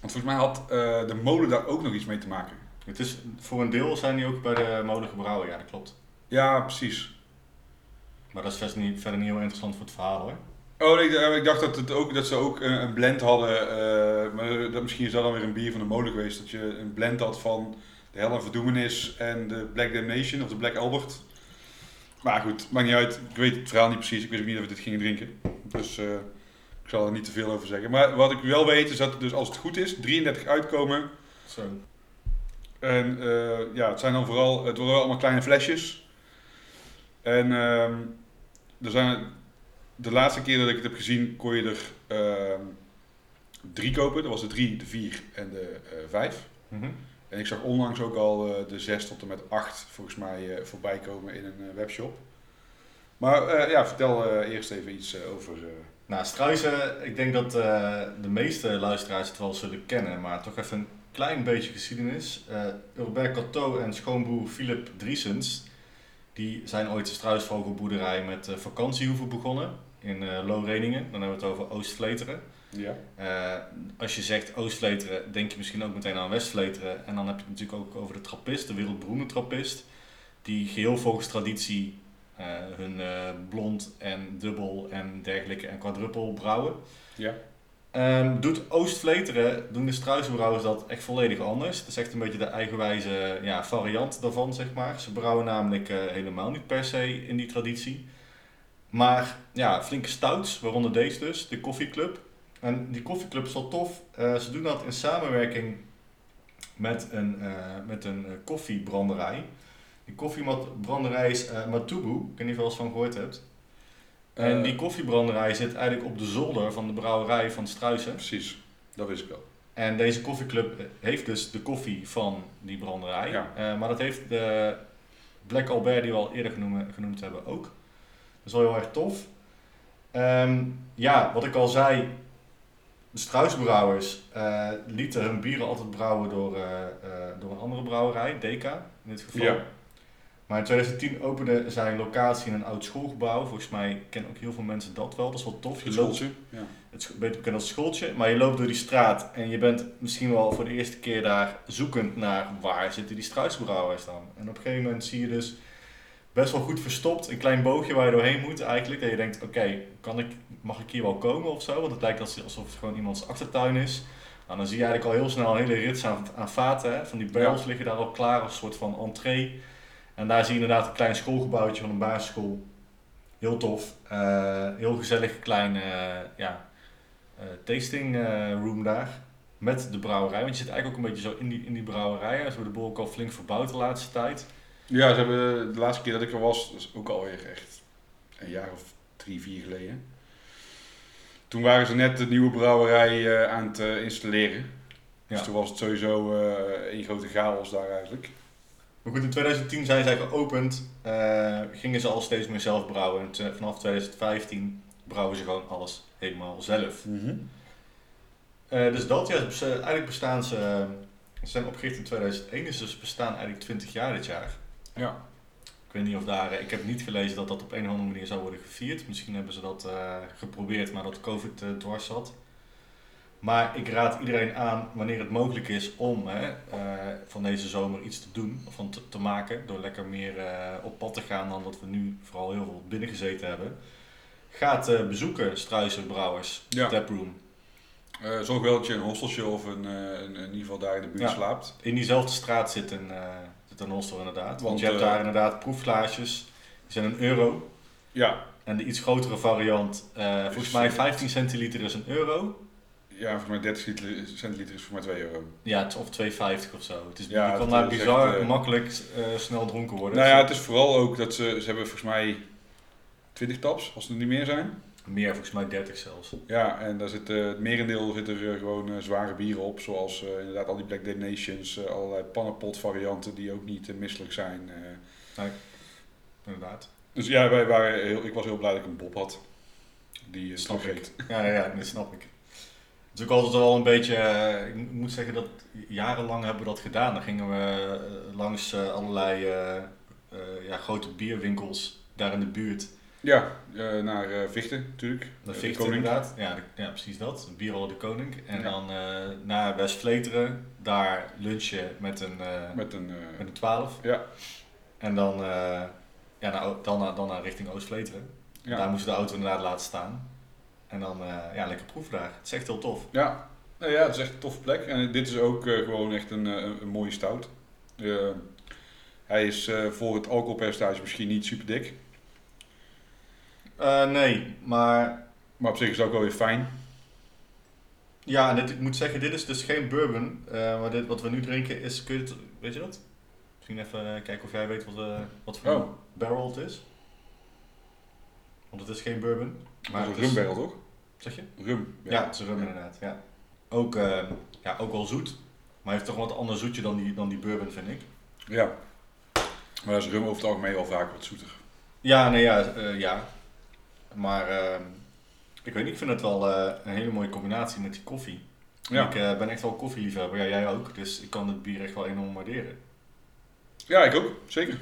Want volgens mij had eh, de molen daar ook nog iets mee te maken. Het is, voor een deel zijn die ook bij de molen gebrouwen, ja dat klopt. Ja, precies. Maar dat is verder niet, verder niet heel interessant voor het verhaal hoor. Oh, nee, ik- ik dacht dat, het ook, dat ze ook een, een blend hadden. eh, maar dat, misschien is dat dan weer een bier van de molen geweest. Dat je een blend had van de Helle Verdoemenis en de Black Damnation of de Black Albert. Maar goed, maakt niet uit. Ik weet het verhaal niet precies. Ik wist ook niet dat we dit gingen drinken. Dus eh, ik zal er niet te veel over zeggen. Maar wat ik wel weet is dat dus als het goed is, 33 uitkomen. Zo. En eh, ja, het zijn dan vooral, het worden wel allemaal kleine flesjes. En ehm, er zijn, de laatste keer dat ik het heb gezien, kon je er ehm, drie kopen. Dat was de drie, de vier en de eh, vijf. Mhm. En ik zag onlangs ook al eh, de zes tot en met acht volgens mij eh, voorbij komen in een eh, webshop. Maar ja, vertel eerst even iets over... Nou, Struisen, ik denk dat de meeste luisteraars het wel zullen kennen, maar toch even een klein beetje geschiedenis. Eh Robert Coteau en schoonboer Philip Driesens, die zijn ooit de struisvogelboerderij met eh, vakantiehoeven begonnen in Looreningen. Dan hebben we het over Oost-Vleteren. Ja. Eh, als je zegt Oost-Vleteren, denk je misschien ook meteen aan West-Vleteren. En dan heb je het natuurlijk ook over de trappist, de wereldberoemde trappist, die geheel volgens traditie eh, hun eh, blond en dubbel en dergelijke en quadruppel brouwen. Ja. Ehm, doet Oost-Vleteren, doen de struisbrouwers dat echt volledig anders. Het is echt een beetje de eigenwijze ja, variant daarvan, zeg maar. Ze brouwen namelijk helemaal niet per se in die traditie. Maar ja, flinke stouts, waaronder deze dus, de koffieclub. En die koffieclub is wel tof. Eh, ze doen dat in samenwerking met een, eh, met een eh, koffiebranderij. Die koffiebranderij is eh, Matubu, ik weet niet of je wel eens van gehoord hebt. En die koffiebranderij zit eigenlijk op de zolder van de brouwerij van Struisen. Precies, dat wist ik wel. En deze koffieclub heeft dus de koffie van die branderij. Ja. Maar dat heeft de Black Albert, die we al eerder genoemd, genoemd hebben, ook. Dat is wel heel erg tof. Ehm, ja, wat ik al zei, de Struisbrouwers eh, lieten hun bieren altijd brouwen door, eh, eh, door een andere brouwerij, Deka in dit geval. Ja. Maar in 2010 opende zijn locatie in een oud schoolgebouw. Volgens mij kennen ook heel veel mensen dat wel. Dat is wel tof. Het Je loopt schooltje. Ja. het is beter bekend als schooltje, maar je loopt door die straat en je bent misschien wel voor de eerste keer daar zoekend naar waar zitten die struisbrouwers dan. En op een gegeven moment zie je dus best wel goed verstopt een klein boogje waar je doorheen moet eigenlijk. Dat je denkt, oké, kan ik, mag ik hier wel komen of zo? Want het lijkt alsof het gewoon iemands achtertuin is. Nou, dan zie je eigenlijk al heel snel een hele rits aan, aan vaten. Hè? Van die barrels Ja. liggen daar al klaar als soort van entree. En daar zie je inderdaad een klein schoolgebouwtje van een basisschool. Heel tof. Eh, heel gezellig klein eh, ja, eh, tasting room daar. Met de brouwerij. Want je zit eigenlijk ook een beetje zo in die, in die brouwerij. Ze hebben de boel ook al flink verbouwd de laatste tijd. Ja, ze hebben de laatste keer dat ik er was, is ook alweer echt een jaar of drie, vier geleden. Toen waren ze net de nieuwe brouwerij eh, aan het eh, installeren. Dus toen was het sowieso eh één grote chaos daar eigenlijk. Maar goed, in 2010 zijn zij geopend. gingen ze al steeds meer zelf brouwen. En vanaf 2015 brouwen ze gewoon alles helemaal zelf. Eh, dus dat, ja, eigenlijk bestaan ze... ze zijn opgericht in 2001, dus ze bestaan eigenlijk 20 jaar dit jaar. Ja. Ik weet niet of daar, eh, ik heb niet gelezen dat dat op een of andere manier zou worden gevierd. Misschien hebben ze dat eh, geprobeerd, maar dat COVID dwars zat. Maar ik raad iedereen aan, wanneer het mogelijk is, om hè, eh, van deze zomer iets te doen, of van te, te maken, door lekker meer op pad te gaan dan dat we nu vooral heel veel binnen gezeten hebben. Ga het eh, bezoeken, Struisen Brouwers, Ja. Taproom. Eh, zorg wel dat je een hosteltje of een, een, in ieder geval daar in de buurt Ja. slaapt. In diezelfde straat zit een, zit een hostel inderdaad. Want, Want, je hebt eh, daar inderdaad proefglaasjes, die zijn een euro. Ja. En de iets grotere variant, eh, volgens mij 15 centiliter is een euro. Ja, volgens mij 30 liter- centiliter is voor mij 2 euro. Ja, of 2,50 of zo. Het is, Ja, je kan daar bizar echt, eh, makkelijk snel dronken worden. Nou ja, het is vooral ook dat ze, ze hebben volgens mij 20 taps, als er niet meer zijn. Meer, volgens mij 30 zelfs. Ja, en daar zit, eh, het merendeel zit er eh, gewoon eh, zware bieren op, zoals eh, inderdaad al die Black Dead Nations, allerlei pannenpot varianten die ook niet misselijk zijn. eh. Inderdaad. Dus ja, wij waren heel, ik was heel blij dat ik een Bob had. Die uh, Snap ik. Ja, ja, ja, dat snap ik. Het is ook altijd wel een beetje, ik moet zeggen dat jarenlang hebben we dat gedaan. Dan gingen we langs allerlei ja, grote bierwinkels daar in de buurt. Ja, eh, naar eh, Vichten natuurlijk. Dat Eh, Vicht de Koning. inderdaad. Ja, de- ja, precies dat. Bierhal de Koning. En Ja. dan naar West-Vleteren. Daar lunchen met een, Met een... met een 12. ja, En dan, ja, naar, dan, naar, dan naar richting Oost-Vleteren. ja. Daar moesten de auto inderdaad laten staan. En dan ja, lekker proeven daar. Het is echt heel tof. Ja, nou ja, het is echt een toffe plek. En dit is ook gewoon echt een, eh, een mooie stout. Hij is voor het alcoholpercentage misschien niet super dik. Eh, nee, maar Maar op zich is het ook wel weer fijn. ja, en dit, ik moet zeggen, dit is dus geen bourbon. eh, maar dit, wat we nu drinken is, kun je het, weet je dat? Misschien even eh, kijken of jij weet wat, wat voor Oh. barrel het is. Want het is geen bourbon. Maar een het is- rumbarrel toch? Zeg je? Rum. Ja, het is een rum inderdaad. Ja. Ook, eh, ja, ook wel zoet. Maar heeft toch een wat ander zoetje dan die, dan die bourbon, vind ik. Ja. Maar dat is rum over het algemeen wel vaak wat zoeter. Ja, nee, ja. ja. Maar ehm, ik weet niet, ik vind het wel eh, een hele mooie combinatie met die koffie. Ja. Ik eh, ben echt wel koffieliefhebber, ja, jij ook. Dus ik kan het bier echt wel enorm waarderen. Ja, ik ook. Zeker.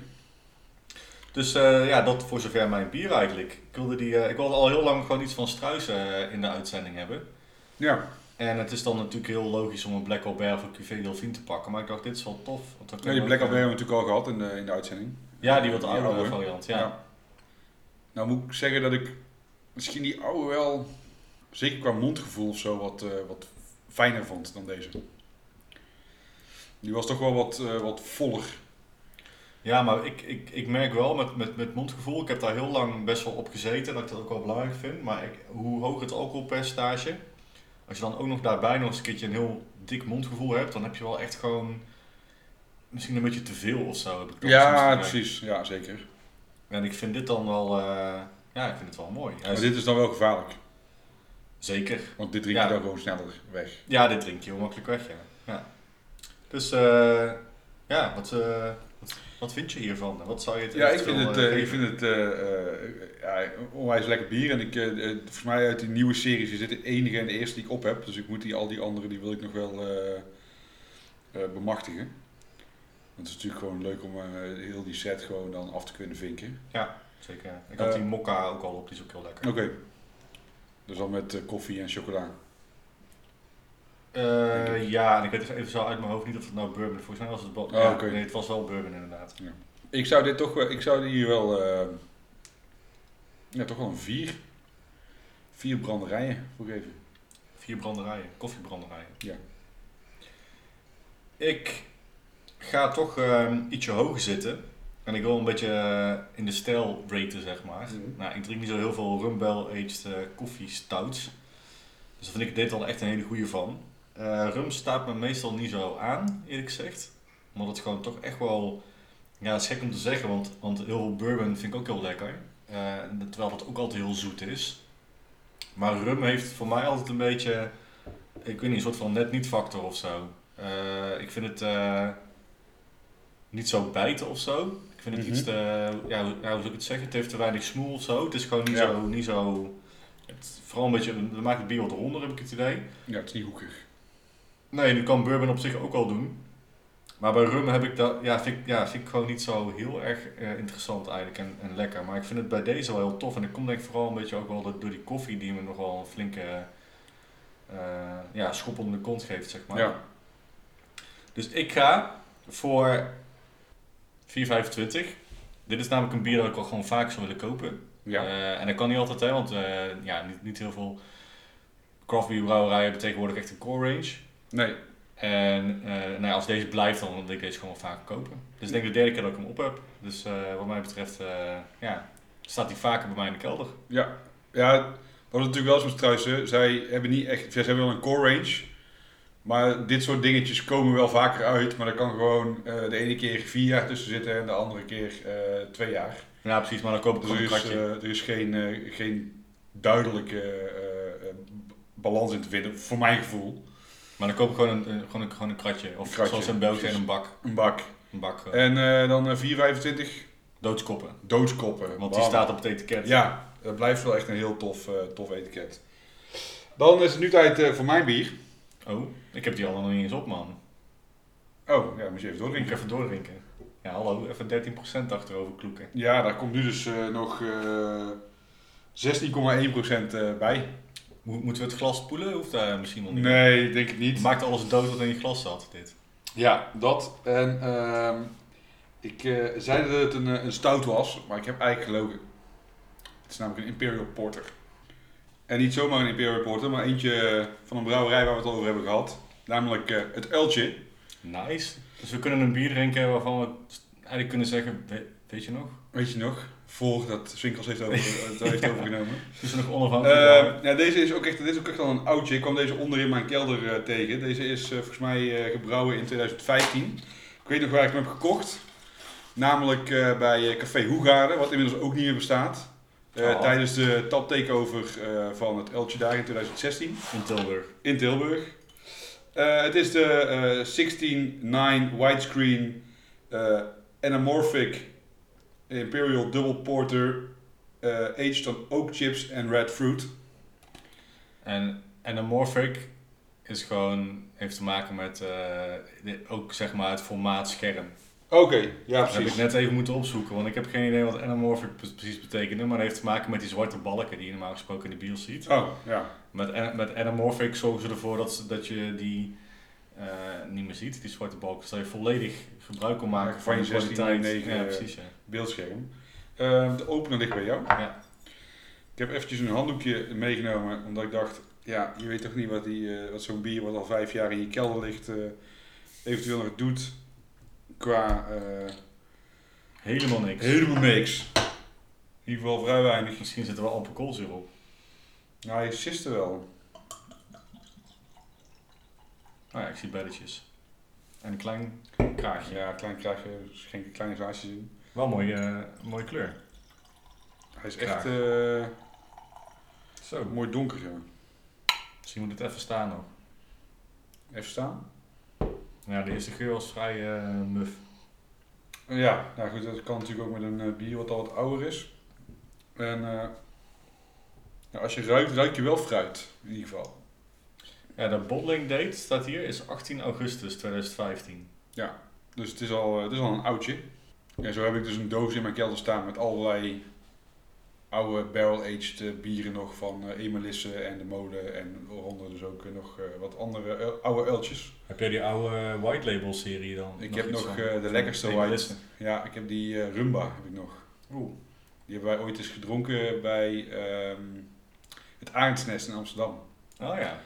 Dus eh, ja, dat voor zover mijn bier eigenlijk. Ik wilde, die, ik wilde al heel lang gewoon iets van Struisen in de uitzending hebben. Ja. En het is dan natuurlijk heel logisch om een Black Albert of een Cuvée Delphine te pakken. Maar ik dacht, dit is wel tof. Want dan ja die Black Albert hebben we natuurlijk al gehad in de, in de uitzending. Ja, die wat oudere oude. variant, ja. Nou moet ik zeggen dat ik misschien die oude wel, zeker qua mondgevoel of zo, wat, eh, wat fijner vond dan deze. Die was toch wel wat, eh, wat voller. Ja, maar ik, ik, ik merk wel met, met, met mondgevoel, ik heb daar heel lang best wel op gezeten, dat ik dat ook wel belangrijk vind. Maar ik, hoe hoger het alcoholpercentage, als je dan ook nog daarbij nog eens een keertje een heel dik mondgevoel hebt, dan heb je wel echt gewoon misschien een beetje te veel of zo. Heb ik Ja, precies. Ja, zeker. En ik vind dit dan wel, eh, ja, ik vind het wel mooi. Hij Maar is- dit is dan wel gevaarlijk. Zeker. Want dit drink Ja. je dan gewoon sneller weg. Ja, dit drink je heel makkelijk weg, ja. ja. Dus, eh, ja, wat, eh, wat, wat vind je hiervan? Wat zou je het Ja, ik vind het, ik vind het ja, onwijs lekker bier. En ik, volgens mij uit die nieuwe series is dit de enige en de eerste die ik op heb. Dus ik moet die, al die andere, die wil ik nog wel bemachtigen. Want het is natuurlijk gewoon leuk om eh, heel die set gewoon dan af te kunnen vinken. Zeker. ja. Ik had Eh, die mokka ook al op, die is ook heel lekker. Oké. Dus dan met eh, koffie en chocola. Eh, ja, en ik weet even zo uit mijn hoofd niet of het nou bourbon is. Volgens mij was het wel. Oh, ja, oké. Nee, het was wel bourbon inderdaad. Ik zou dit toch wel, ik zou hier wel, eh, ja, toch wel een vier, vier branderijen voor geven. Vier branderijen, koffiebranderijen. Ja. Ik ga toch ehm, ietsje hoger zitten. En ik wil een beetje eh, in de stijl raten, zeg maar. Mhm. Nou, ik drink niet zo heel veel rumbel aged eh koffie stouts. Dus daar vind ik dit wel echt een hele goede van. Eh, rum staat me meestal niet zo aan, eerlijk gezegd. Omdat het gewoon toch echt wel... Ja, het is gek om te zeggen, want, want heel veel bourbon vind ik ook heel lekker. Terwijl het ook altijd heel zoet is. Maar rum heeft voor mij altijd een beetje... Ik weet niet, een soort van net niet factor of zo. Ik vind het niet zo bijten of zo. Ik vind het Mhm. iets te... Ja, hoe, ja, hoe zou ik het zeggen? Het heeft te weinig smoel of zo. Het is gewoon niet Ja. zo... Niet zo het, vooral een beetje... Dat maakt het bier wat ronder, heb ik het idee. Ja, het is niet hoekig. Nee, dat kan bourbon op zich ook wel doen. Maar bij rum heb ik dat, ja, vind ik, ja, vind ik gewoon niet zo heel erg eh, interessant eigenlijk en, en lekker. Maar ik vind het bij deze wel heel tof. En dat komt denk ik vooral een beetje ook wel door, die koffie die me nog wel een flinke eh, ja, schop onder de kont geeft, zeg maar. Ja. Dus ik ga voor 4,25. Dit is namelijk een bier dat ik al gewoon vaak zou willen kopen. Ja. Eh, en dat kan niet altijd, hè, want eh, ja, niet, niet heel veel craft beer brouwerijen hebben tegenwoordig echt een core range. Nee. En eh, nou ja, als deze blijft, dan wil ik deze gewoon vaker kopen. Dus ik denk de derde keer dat ik hem op heb. Dus eh, wat mij betreft, eh, ja, staat hij vaker bij mij in de kelder. Ja. Ja, wat het natuurlijk wel is met Struisen, zij hebben niet echt, zij hebben wel een core range. Maar dit soort dingetjes komen wel vaker uit. Maar er kan gewoon eh, de ene keer vier jaar tussen zitten en de andere keer eh, twee jaar. Ja, precies, maar dan koop ik Dus er een is, kratje. eh, er is geen, geen duidelijke balans in te vinden, voor mijn gevoel. maar dan koop ik gewoon een, gewoon een, gewoon een kratje. Of Een kratje, zoals in België een bak. Een bak. Een bak En dan eh, 4,25 doodskoppen. doodskoppen. Want die staat op het etiket. Ja, dat blijft wel echt een heel tof, tof etiket. Dan is het nu tijd voor mijn bier. Oh, ik heb die al nog niet eens op, man. Oh, ja, moet je even Ik doordrinken. even doordrinken. Ja, hallo, even 13% achterover kloeken. Ja, daar komt nu dus eh, nog eh 16,1% eh, bij. Mo- Moeten we het glas spoelen? Hoeft daar misschien nog niet. Nee, ik denk het Het niet. maakt alles dood wat in je glas zat, dit. Ja, dat. En ehm, ik eh, zei dat het een, eh, een stout was, maar ik heb eigenlijk gelogen. Het is namelijk een Imperial Porter. En niet zomaar een Imperial Porter, maar eentje van een brouwerij waar we het al over hebben gehad. Namelijk eh, het Uiltje. Nice. Dus we kunnen een bier drinken waarvan we eigenlijk kunnen zeggen, we- weet je nog? Weet je nog? Voordat Swinkels heeft, over, (laughs) het heeft overgenomen. Ze nog onafhankelijk. Eh, ja, deze is ook echt, dit is ook echt al een oudje. Ik kwam deze onder in mijn kelder eh, tegen. Deze is eh, volgens mij eh, gebrouwen in 2015. Ik weet nog waar ik hem heb gekocht. Namelijk eh, bij eh, Café Hoegaarden, wat inmiddels ook niet meer bestaat. Eh, Oh. Tijdens de tap takeover eh, van het Eltje daar in 2016 in Tilburg. in Tilburg. Eh, het is de eh 16-9 widescreen anamorphic Imperial Double Porter aged on oak chips and red fruit. En anamorphic is gewoon, heeft te maken met ook zeg maar het formaat scherm. Oké, ja Dat heb ik precies. net even moeten opzoeken, want ik heb geen idee wat anamorphic pre- precies betekende. Maar dat heeft te maken met die zwarte balken die je normaal gesproken in de bios ziet. Oh, ja. Met, met anamorphic zorgen ze ervoor dat, ze- dat je die eh, niet meer ziet, die zwarte balken. Dus dat je volledig gebruik kan maken Ja, van je je kwaliteit. 16:9, Ja, eh, precies. Ja. Beeldscherm. Eh, de opener ligt bij jou. Ja. Ik heb eventjes een handdoekje meegenomen, omdat ik dacht, ja, je weet toch niet wat, die, eh, wat zo'n bier wat al vijf jaar in je kelder ligt, eventueel nog doet qua eh, Helemaal niks. helemaal niks. In ieder geval vrij weinig. Misschien zit er wel amper koolzuur op. Nou, je siste wel. Oh ja, ik zie belletjes. En een klein kraagje. Ja, klein krijg je, dus geen kleine glaasjes in. Wel mooi, eh, mooie kleur. Hij is echt eh, Zo. mooi donker. Ja. Misschien moet het even staan nog. Even staan. Ja, de eerste geur was vrij eh, muf. Ja, nou goed, dat kan natuurlijk ook met een eh, bier wat al wat ouder is. En eh, ja, als je ruikt, ruik je wel fruit, in ieder geval. Ja, de bottling date staat hier, is 18 augustus 2015. Dus het is al, het is al een oudje. En zo heb ik dus een doos in mijn kelder staan met allerlei oude barrel-aged eh, bieren nog van eh Emelisse en de Mode. En waaronder dus ook eh, nog wat andere oude uiltjes. Heb jij die oude white label serie dan? Ik heb nog de lekkerste white. Ja, ik heb die Rumba heb ik nog. Oeh. Die hebben wij ooit eens gedronken bij ehm, het Arendsnest in Amsterdam. Oh ja.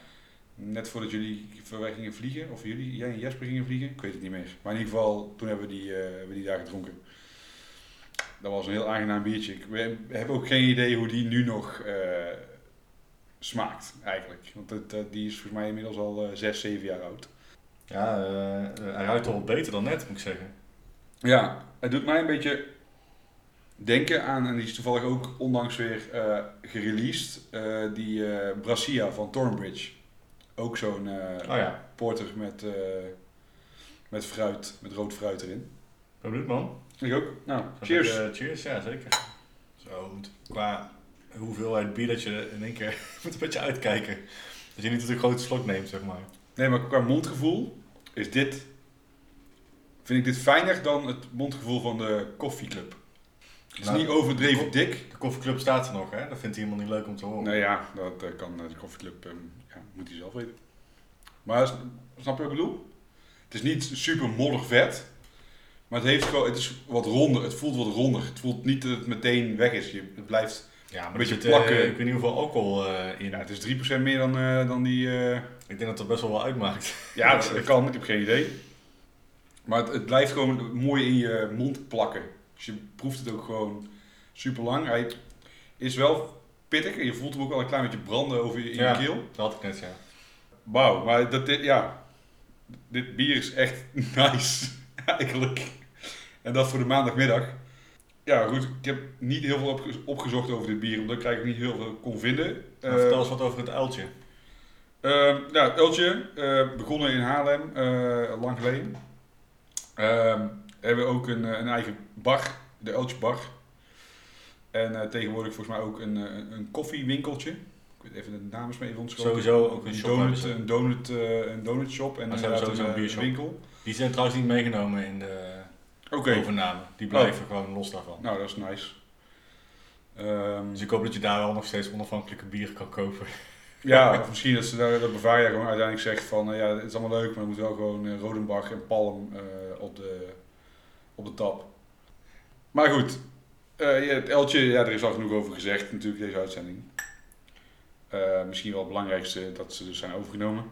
Net voordat jullie wij gingen vliegen, of jullie, jij en Jesper gingen vliegen, ik weet het niet meer. Maar in ieder geval, toen hebben we die, hebben we die daar gedronken. Dat was een heel aangenaam biertje. Ik we- heb ook geen idee hoe die nu nog eh, smaakt, eigenlijk. Want het, eh, die is volgens mij inmiddels al eh 6, 7 jaar oud. Ja, eh, hij ruikt al beter dan net, moet ik zeggen. Ja, het doet mij een beetje denken aan, en die is toevallig ook onlangs weer eh gereleased, eh, die eh Brassia van Thornbridge. Ook zo'n eh, Oh ja. porter met, eh, met fruit, met rood fruit erin. Ben benieuwd man. Ik ook. Nou, cheers. ik, eh, cheers, ja zeker. Zo, moet- qua hoeveelheid bier dat je in één keer (laughs) moet een beetje uitkijken. Dat je niet een grote slok neemt, zeg maar. Nee, maar qua mondgevoel is dit, vind ik dit fijner dan het mondgevoel van de koffieclub. Het is Nou, niet overdreven de dik. De koffieclub staat er nog, hè? Dat vindt hij helemaal niet leuk om te horen. Nee ja, dat eh, kan eh, de koffieclub, ehm, ja, moet hij zelf weten. Maar snap je wat ik bedoel? Het is niet super modder vet. Maar het, heeft gewoon, het is wat ronder. Het voelt wat ronder. Het voelt niet dat het meteen weg is. Je, het blijft Ja, maar Een beetje eh, plakken. ik weet niet hoeveel alcohol eh, in. Ja, het is 3% meer dan, eh, dan die. Ik denk dat dat best wel wel uitmaakt. Ja, dat, dat kan, ik heb geen idee. Maar het, het blijft gewoon mooi in je mond plakken. Dus je proeft het ook gewoon super lang. Hij is wel pittig en je voelt hem ook wel een klein beetje branden over je, in Ja. je keel. Dat had ik net, ja. Wauw, maar dat, dit, ja, dit bier is echt (laughs) nice, eigenlijk. En dat voor de maandagmiddag. Ja, goed, ik heb niet heel veel opge- opgezocht over dit bier, omdat ik eigenlijk niet heel veel kon vinden. Maar Eh, vertel eens wat over het uiltje. Nou, het Eltje, eh, begonnen in Haarlem, eh, lang geleden. Ehm, hebben we ook een, eh, een eigen bar, de Eltje Bar. En eh, tegenwoordig volgens mij ook een, eh, een, koffiewinkeltje. Ik weet even de naam is me even ontschoten. Sowieso ook een shop donut, een donut, eh, een donut shop en inderdaad sowieso een, een eh, biershop. winkel. Die zijn trouwens niet meegenomen in de Overname. Die blijven gewoon los daarvan. nou dat is nice. Ehm, Dus ik hoop dat je daar wel nog steeds onafhankelijke bieren kan kopen. (laughs) ja, of misschien dat, ze, daar- dat Bavaria gewoon uiteindelijk zegt van, eh, ja, het is allemaal leuk, maar er moet wel gewoon eh, Rodenbach en Palm eh, op, de, op de tap. Maar goed, ja, het Eltje, ja, er is al genoeg over gezegd natuurlijk deze uitzending. Misschien wel het belangrijkste dat ze dus zijn overgenomen.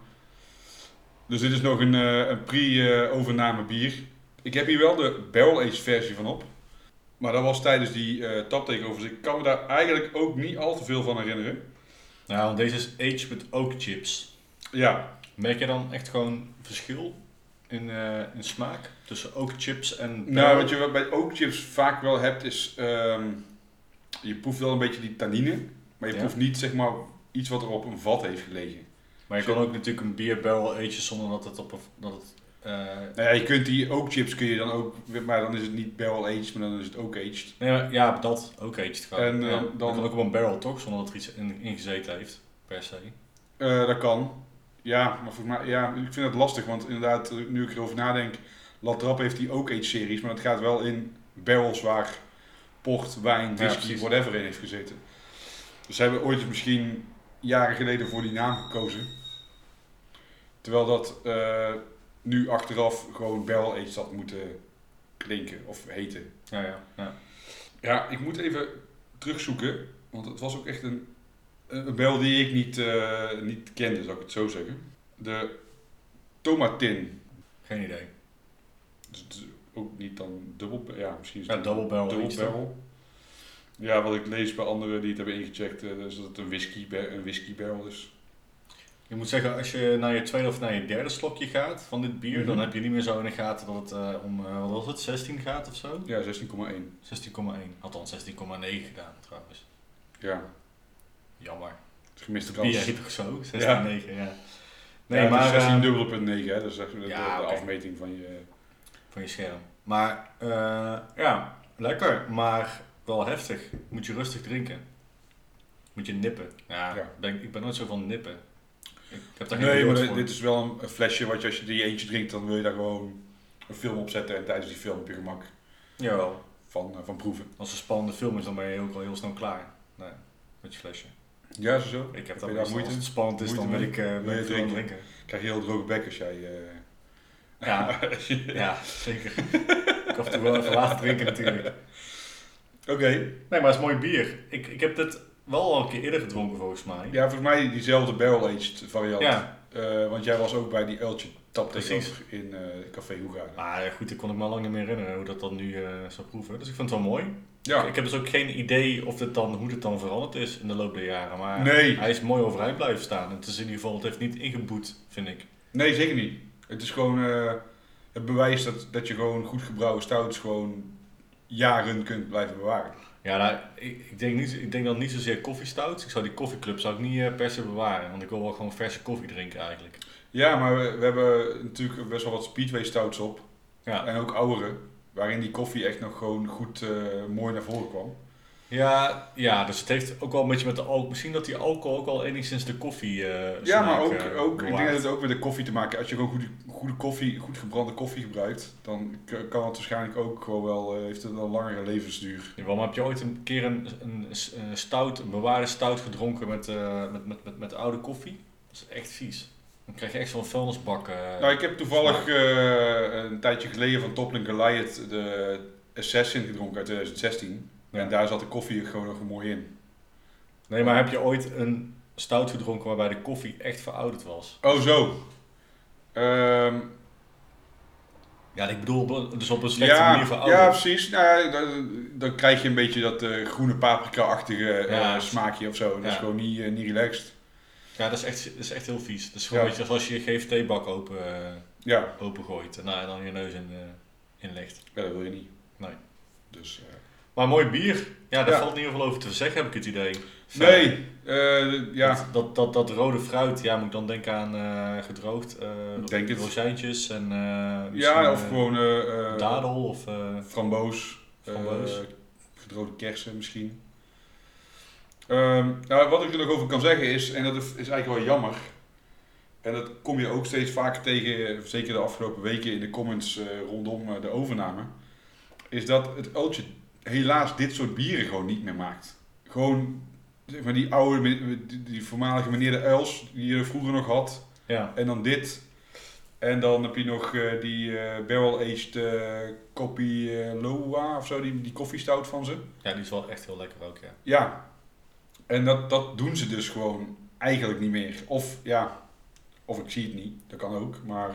Dus dit is nog een, een pre-overname bier. Ik heb hier wel de barrel aged versie van op. Maar dat was tijdens die tap takeovers. Ik kan me daar eigenlijk ook niet al te veel van herinneren. Nou, want deze is aged met oak chips. Ja, Merk je dan echt gewoon verschil in, eh, in smaak tussen oak chips en nou wat je bij oak chips vaak wel hebt is... ehm, je proeft wel een beetje die tannine. Maar je Ja. proeft niet zeg maar iets wat er op een vat heeft gelegen. Maar je kan ook natuurlijk een bier barrel agen zonder dat het op een... Dat het, eh, Nou ja, je kunt die oak chips kun je dan ook... Maar dan is het niet barrel aged, maar dan is het oak aged. maar ja, dat ook aged gewoon. En, eh, ja, dan- dan kan ook op een barrel toch, zonder dat er iets in, in gezeten heeft, per se. Eh, dat kan. Ja, maar volgens mij, ja, ik vind het lastig, want inderdaad, nu ik erover nadenk, Latrap heeft die ook age series, maar dat gaat wel in barrels waar port, wijn, Ja, whisky, whatever in heeft gezeten. Dus ze hebben ooit misschien jaren geleden voor die naam gekozen. Terwijl dat nu achteraf gewoon barrel aged had moeten klinken of heten. Ja, ja, ja. Ja, ik moet even terugzoeken, want het was ook echt een, een bel die ik niet, eh, niet kende, zou ik het zo zeggen. De Tomatin. Geen idee. Dus ook niet dan dubbel, ja, misschien is Ja, het double barrel dubbel aged, barrel. Ja, wat ik lees bij anderen die het hebben ingecheckt, eh, is dat het een whisky, een whisky barrel is. Je moet zeggen, als je naar je tweede of naar je derde slokje gaat van dit bier, Mhm. dan heb je niet meer zo in de gaten dat het eh, om, eh, wat was het, 16 gaat of zo? Ja, 16,1. 16,1. Althans 16,9 gedaan trouwens. Ja, Jammer. het is gemiste Bier kans. heet toch zo? 16,9, ja. Nee, Nee, maar maar 16 eh, dubbele punt 9, hè, dat is echt de, Ja, afmeting van je... van je scherm. Maar eh, ja, lekker, maar wel heftig. Moet je rustig drinken. Moet je nippen. Ja, Ja. Ben, ik ben nooit zo van nippen. Ik heb daar geen Nee, maar dit, voor. dit is wel een, flesje wat je als je die eentje drinkt, dan wil je daar gewoon een film op zetten en tijdens die film heb je gemak Jawel. van, eh, van proeven. Als het een spannende film is, dan ben je ook al heel snel klaar. Nee, met je flesje. Ja, het zo? Ik heb dat daar moeite? Als het spannend is, dan wil ik, wil aan drinken? drinken. krijg je heel droge bek als jij... eh, Ja, (laughs) ja, zeker. ik af en toe wel even laten drinken natuurlijk. Oké. Nee, maar het is mooi bier. Ik, ik heb dit wel al een keer eerder gedronken volgens mij. Ja, volgens mij diezelfde barrel-aged variant. Ja, Eh, want jij was ook bij die Eltje tap in eh, Café Hoegaarden. maar goed, ik kon ik me al lang niet meer herinneren hoe dat dan nu eh, zou proeven. Dus ik vind het wel mooi. Ja. Ik heb dus ook geen idee of dit dan, hoe dit dan veranderd is in de loop der jaren. Maar Nee. hij is mooi overeind blijven staan. Het is in ieder geval, het heeft niet ingeboet, vind ik. Nee, zeker niet. Het is gewoon het bewijs dat, dat je gewoon goed gebrouwen stouts gewoon jaren kunt blijven bewaren. Ja, nou, ik, ik, denk niet, ik denk dan niet zozeer koffiestout. Ik zou die koffieclub zou ik niet eh, per se bewaren. Want ik wil wel gewoon verse koffie drinken eigenlijk. Ja, maar we, we hebben natuurlijk best wel wat speedway stouts op. Ja, En ook oudere, waarin die koffie echt nog gewoon goed eh, mooi naar voren kwam. Ja, ja, dus het heeft ook wel een beetje met de alcohol. Misschien dat die alcohol ook wel enigszins de koffie. eh, Ja, maar ook, eh, ook ik denk dat het ook met de koffie te maken. Als je gewoon goede, goede koffie, goed gebrande koffie gebruikt, dan kan het waarschijnlijk ook gewoon wel, eh, heeft het een langere levensduur. Jawel, maar heb je ooit een keer een, een, een stout, een bewaarde stout gedronken met, met, met, met, met oude koffie? Dat is echt vies. Dan krijg je echt zo'n vuilnisbak. Nou, ik heb toevallig een tijdje geleden van Toppling Goliath de Assassin gedronken uit 2016. Ja. En daar zat de koffie gewoon nog mooi in. Nee, maar heb je ooit een stout gedronken waarbij de koffie echt verouderd was? Oh, zo. Ehm, Ja, ik bedoel, dus op een slechte ja, manier verouderd. ja, precies. Nou, dan, dan krijg je een beetje dat eh, groene paprika-achtige eh, Ja. smaakje of zo. Dat is gewoon niet, eh, niet relaxed. Ja, dat is echt, dat is echt heel vies. Dat is gewoon een beetje als je je GFT-bak open, Ja, opengooit en dan je neus in, in legt. ja dat wil je niet. Nee. Dus, Maar mooi bier. Ja, daar Ja. valt in ieder geval over te zeggen, heb ik het idee. nee, eh, ja. Dat, dat, dat, dat rode fruit, ja, moet ik dan denken aan eh, gedroogd Ik denk het. rozijntjes en Ja, of gewoon dadel of... framboos. Framboos. gedroogde kersen misschien. Ehm, nou, wat ik er nog over kan zeggen is, en dat is is eigenlijk wel jammer. En dat kom je ook steeds vaker tegen, zeker de afgelopen weken in de comments rondom de overname. Is dat het Ultje helaas dit soort bieren gewoon niet meer maakt. gewoon maar, die oude, die, voormalige meneer de Uils, die je vroeger nog had. Ja. En dan dit. En dan heb je nog eh, die eh, barrel-aged Kopi eh, Loa of zo, die, die koffiestout van ze. ja, die is wel echt heel lekker ook, ja. Ja. En dat, dat doen ze dus gewoon eigenlijk niet meer. Of ja, of ik zie het niet, dat kan ook. Maar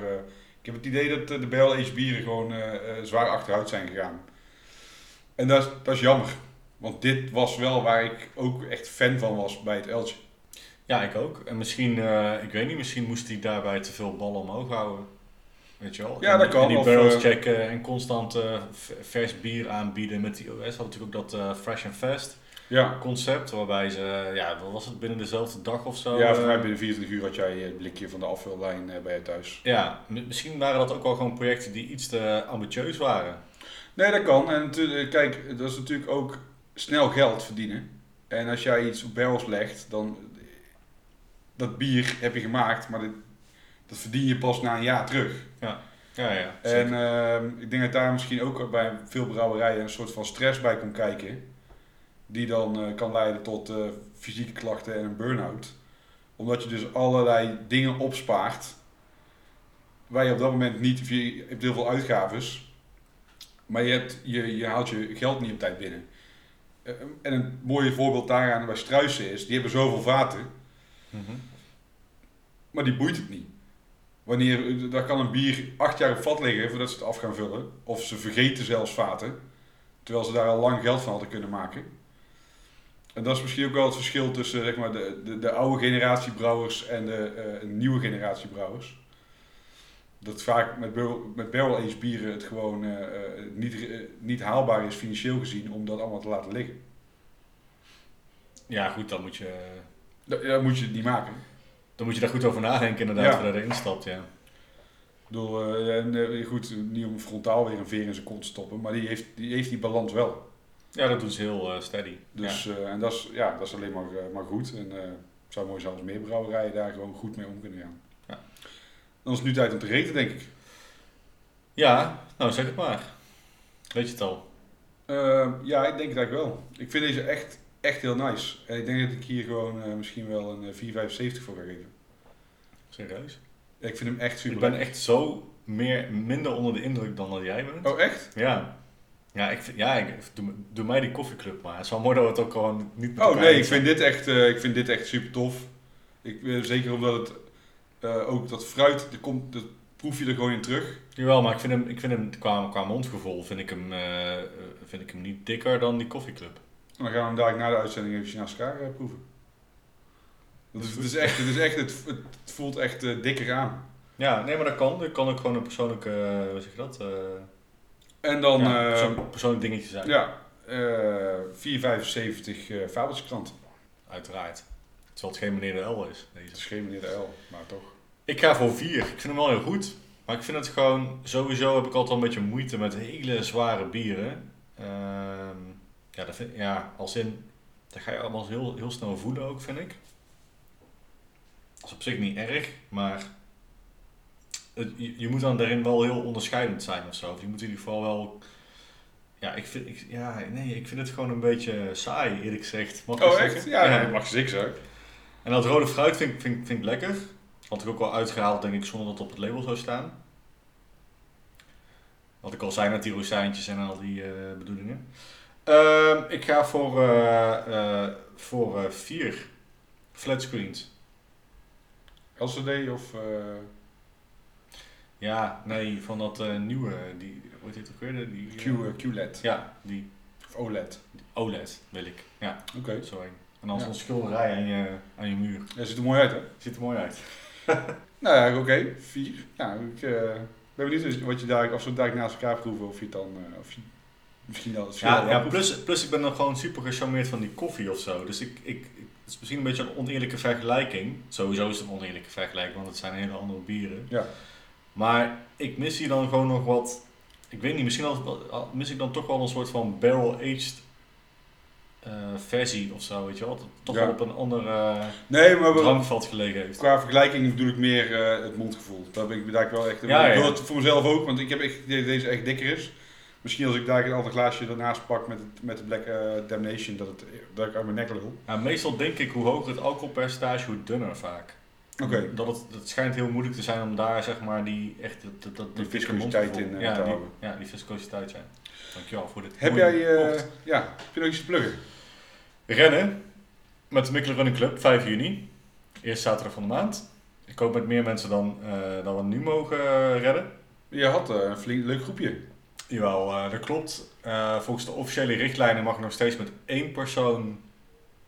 ik heb het idee dat de barrel-aged bieren gewoon zwaar achteruit zijn gegaan. En dat is, dat is jammer. Want dit was wel waar ik ook echt fan van was bij het Eltje. Ja, ik ook. En misschien, eh, ik weet niet, misschien moest hij daarbij te veel ballen omhoog houden. Weet je wel? Ja, En- dat kan. En die barrels eh, checken en constant eh, vers bier aanbieden met die OS. Had natuurlijk ook dat Fresh and Fast Ja, concept, waarbij ze, ja, wat was het, binnen dezelfde dag of zo? ja voor mij binnen 24 uur had jij het blikje van de afvullijn bij je thuis. Ja, misschien waren dat ook wel gewoon projecten die iets te ambitieus waren. Nee, dat kan. En natuurlijk, kijk, dat is natuurlijk ook snel geld verdienen. En als jij iets op barrels legt, dan... Dat bier heb je gemaakt, maar dit, dat verdien je pas na een jaar terug. Ja, ja. En zeker. ehm, ik denk dat daar misschien ook bij veel brouwerijen een soort van stress bij komt kijken. Die dan eh, kan leiden tot eh, fysieke klachten en een burn-out. Omdat je dus allerlei dingen opspaart. Waar je op dat moment niet, je hebt heel veel uitgaves. Maar je, hebt, je, je haalt je geld niet op tijd binnen. Eh, en een mooie voorbeeld daaraan bij Struisen is, die hebben zoveel vaten. Mhm. Maar die boeit het niet. Wanneer, daar kan een bier acht jaar op vat liggen voordat ze het af gaan vullen. Of ze vergeten zelfs vaten. Terwijl ze daar al lang geld van hadden kunnen maken. En dat is misschien ook wel het verschil tussen zeg maar, de, de, de oude generatie brouwers en de eh, nieuwe generatie brouwers. Dat vaak met, barrel- met bieren het gewoon eh, eh, niet, niet haalbaar is financieel gezien om dat allemaal te laten liggen. Ja, goed, dan moet je, dat moet je het niet maken. dan moet je daar goed over nadenken inderdaad, Ja. voordat je erin stapt, ja. Ik bedoel, eh, en, goed, niet om frontaal weer een veer in zijn kont te stoppen, maar die heeft die, heeft die balans wel. Ja, dat doen ze heel steady. Dus, eh, en dat is, ja, dat is alleen maar, maar goed. En het zou mooi zijn als meer brouwerijen daar gewoon goed mee om kunnen gaan. Ja. Dan is het nu tijd om te reten, denk ik. Ja, nou zeg het maar. Weet je het al? Eh, ja, ik denk het eigenlijk wel. Ik vind deze echt, echt heel nice. En ik denk dat ik hier gewoon eh, misschien wel een eh, 4,75 voor ga geven. Serieus? Ik vind hem echt super. Ik ben echt zo meer, minder onder de indruk dan dat jij bent. Oh, echt? Ja. Ja, ik, vind- ja ik, doe, doe mij die koffieclub maar. Het is wel mooi dat we het ook gewoon niet Oh nee, ik vind dit echt, eh, ik vind dit echt super tof. Ik, eh, zeker omdat het eh, ook dat fruit, er komt, dat proef je er gewoon in terug. Jawel, maar ik vind hem, ik vind hem qua, qua mondgevoel vind ik hem, eh, vind ik hem niet dikker dan die koffieclub. En dan gaan we hem dadelijk na de uitzending even naast elkaar eh, proeven. Dat is, het, is echt, het, is echt, het, het voelt echt dikker aan. Ja, nee, maar dat kan. Dat kan ook gewoon een persoonlijke, hoe zeg je dat? En dan, ja, ja, persoon- persoonlijk dingetje zijn. ja eh 4,75 eh Fabeltjeskrant. Uiteraard. Terwijl het geen meneer de L is. Het Deze. is geen meneer de L, maar toch. Ik ga voor vier. Ik vind hem wel heel goed. Maar ik vind het gewoon, sowieso heb ik altijd een beetje moeite met hele zware bieren. Ehm, ja, dat vind, ja, als in, dat ga je allemaal heel, heel snel voelen ook, vind ik. Dat is op zich niet erg, maar het, je, je moet dan daarin wel heel onderscheidend zijn of zo. Of je moet in ieder geval wel, ja, ik vind, ik, ja, nee, ik vind het gewoon een beetje saai, eerlijk gezegd. Mag Oh echt? zeggen? Ja, dat mag je zeggen. En dat rode fruit vind, vind, vind ik lekker. Had ik ook wel uitgehaald, denk ik, zonder dat het op het label zou staan. Wat ik al zei met die rozijntjes en al die eh, bedoelingen. Ehm, ik ga voor, eh, voor vier flat screens. LCD of... Ja, nee, van dat nieuwe, die, hoe heet het ook weer? Die, Q, QLED Ja, die of OLED. OLED wil ik. Ja, Oké. zo een. En dan Ja. zo'n schilderij aan je, aan je muur. Ja, ziet er mooi uit hè? Ziet er mooi uit. (laughs) Nou ja, oké. Vier. Ja, ik eh, ben benieuwd wat je daar, we het daar naast elkaar proeven, of je het dan, eh, of je misschien het verschil Ja, ja plus, plus ik ben dan gewoon super gecharmeerd van die koffie of zo. Dus ik, ik, het is misschien een beetje een oneerlijke vergelijking. Sowieso is het een oneerlijke vergelijking, want het zijn hele andere bieren. Ja. Maar ik mis hier dan gewoon nog wat. Ik weet niet, misschien al- mis ik dan toch wel een soort van barrel-aged eh, versie of zo, weet je wel? Dat toch Ja. wel op een ander eh, Nee, maar we- drankvat gelegen heeft. qua vergelijking bedoel ik meer eh, het mondgevoel. Daar ben ik daar wel echt... Ja, ik wil ja. het voor mezelf ook, want ik heb echt deze echt dikker is. Misschien als ik daar een ander glaasje ernaast pak met, het, met de Black eh, Damnation, dat, het, dat ik uit mijn nek lul. Ja, meestal denk ik hoe hoger het alcoholpercentage, hoe dunner vaak. Oké. Dat het, het schijnt heel moeilijk te zijn om daar zeg maar die echt dat, dat, Die viscositeit in, ja, te die, houden. Ja, die viscositeit zijn. Dankjewel voor dit. Heb jij, ja, heb je nog iets te pluggen? Rennen met de Mikkelen Running Club, 5 juni. Eerste zaterdag van de maand. Ik hoop met meer mensen dan, eh, dan we nu mogen eh, redden. Je had eh, een flink leuk groepje. Jawel, dat klopt. Volgens de officiële richtlijnen mag je nog steeds met één persoon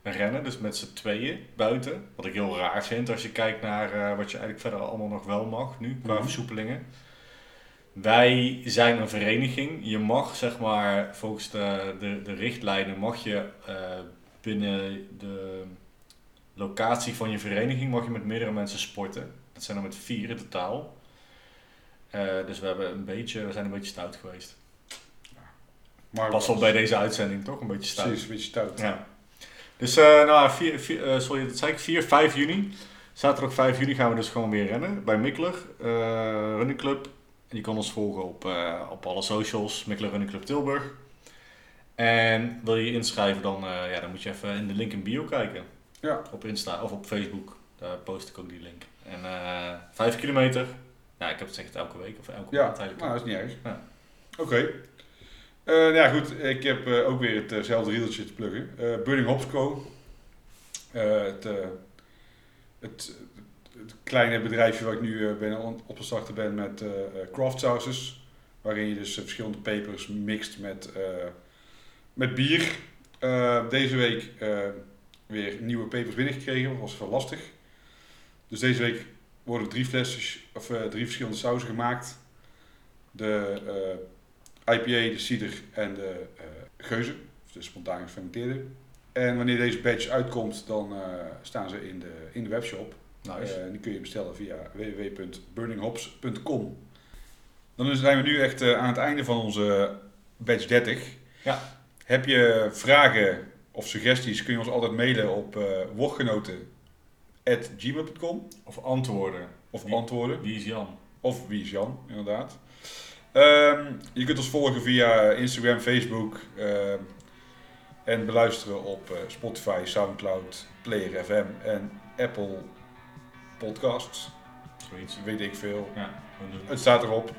rennen, dus met z'n tweeën buiten. Wat ik heel raar vind als je kijkt naar wat je eigenlijk verder allemaal nog wel mag nu, qua Mhm. versoepelingen. Wij zijn een vereniging. Je mag, zeg maar, volgens de, de, de richtlijnen, mag je binnen de locatie van je vereniging, mag je met meerdere mensen sporten. Dat zijn er met vier in totaal. Eh, dus we, hebben een beetje, we zijn een beetje stout geweest. Maar Pas wel bij deze uitzending toch? Een beetje stout. Precies, een beetje stout. Ja. Dus eh nou, 4, 4, eh, sorry, dat zei ik, 4, 5 juni. Zaterdag 5 juni gaan we dus gewoon weer rennen bij Mikkeler eh, Running Club. Je kan ons volgen op, op alle socials, Mikkeler Running Club Tilburg. En wil je je inschrijven, dan, eh, ja, dan moet je even in de link in bio kijken. Ja. Op Insta of op Facebook, daar post ik ook die link. En eh 5 kilometer, ja, ik heb het zeg het elke week of elke Ja, maand eigenlijk. nou, dat is niet erg. Ja. Oké. Nou ja, goed. Ik heb ook weer hetzelfde riedeltje te pluggen. Burning Hops Co. Eh, het, het, het kleine bedrijfje waar ik nu ben op te starten ben met craft sauces. Waarin je dus verschillende pepers mixt met, met bier. Eh, deze week eh, weer nieuwe pepers binnengekregen. Dat was wel lastig. Dus deze week worden drie flesjes, of eh, drie verschillende sauzen gemaakt. De IPA, de cider en de geuze, of de spontaan gefermenteerde. En wanneer deze batch uitkomt, dan staan ze in de, in de webshop. Nice. En die kun je bestellen via www.burninghops.com. Dan zijn we nu echt aan het einde van onze batch 30. Ja. Heb je vragen of suggesties, kun je ons altijd mailen op uh, woordgenoten.gmail.com Of antwoorden. of Wie- antwoorden. Wie is Jan? Of wie is Jan, inderdaad. Ehm, je kunt ons volgen via Instagram, Facebook ehm, en beluisteren op eh, Spotify, Soundcloud, Player FM en Apple Podcasts. Zoiets. Weet ik veel. Ja. Het staat erop.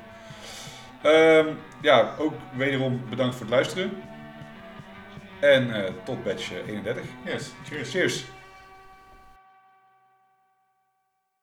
Ehm, ja, ook wederom bedankt voor het luisteren. En eh, tot batch eh, 31. Yes, cheers. Cheers!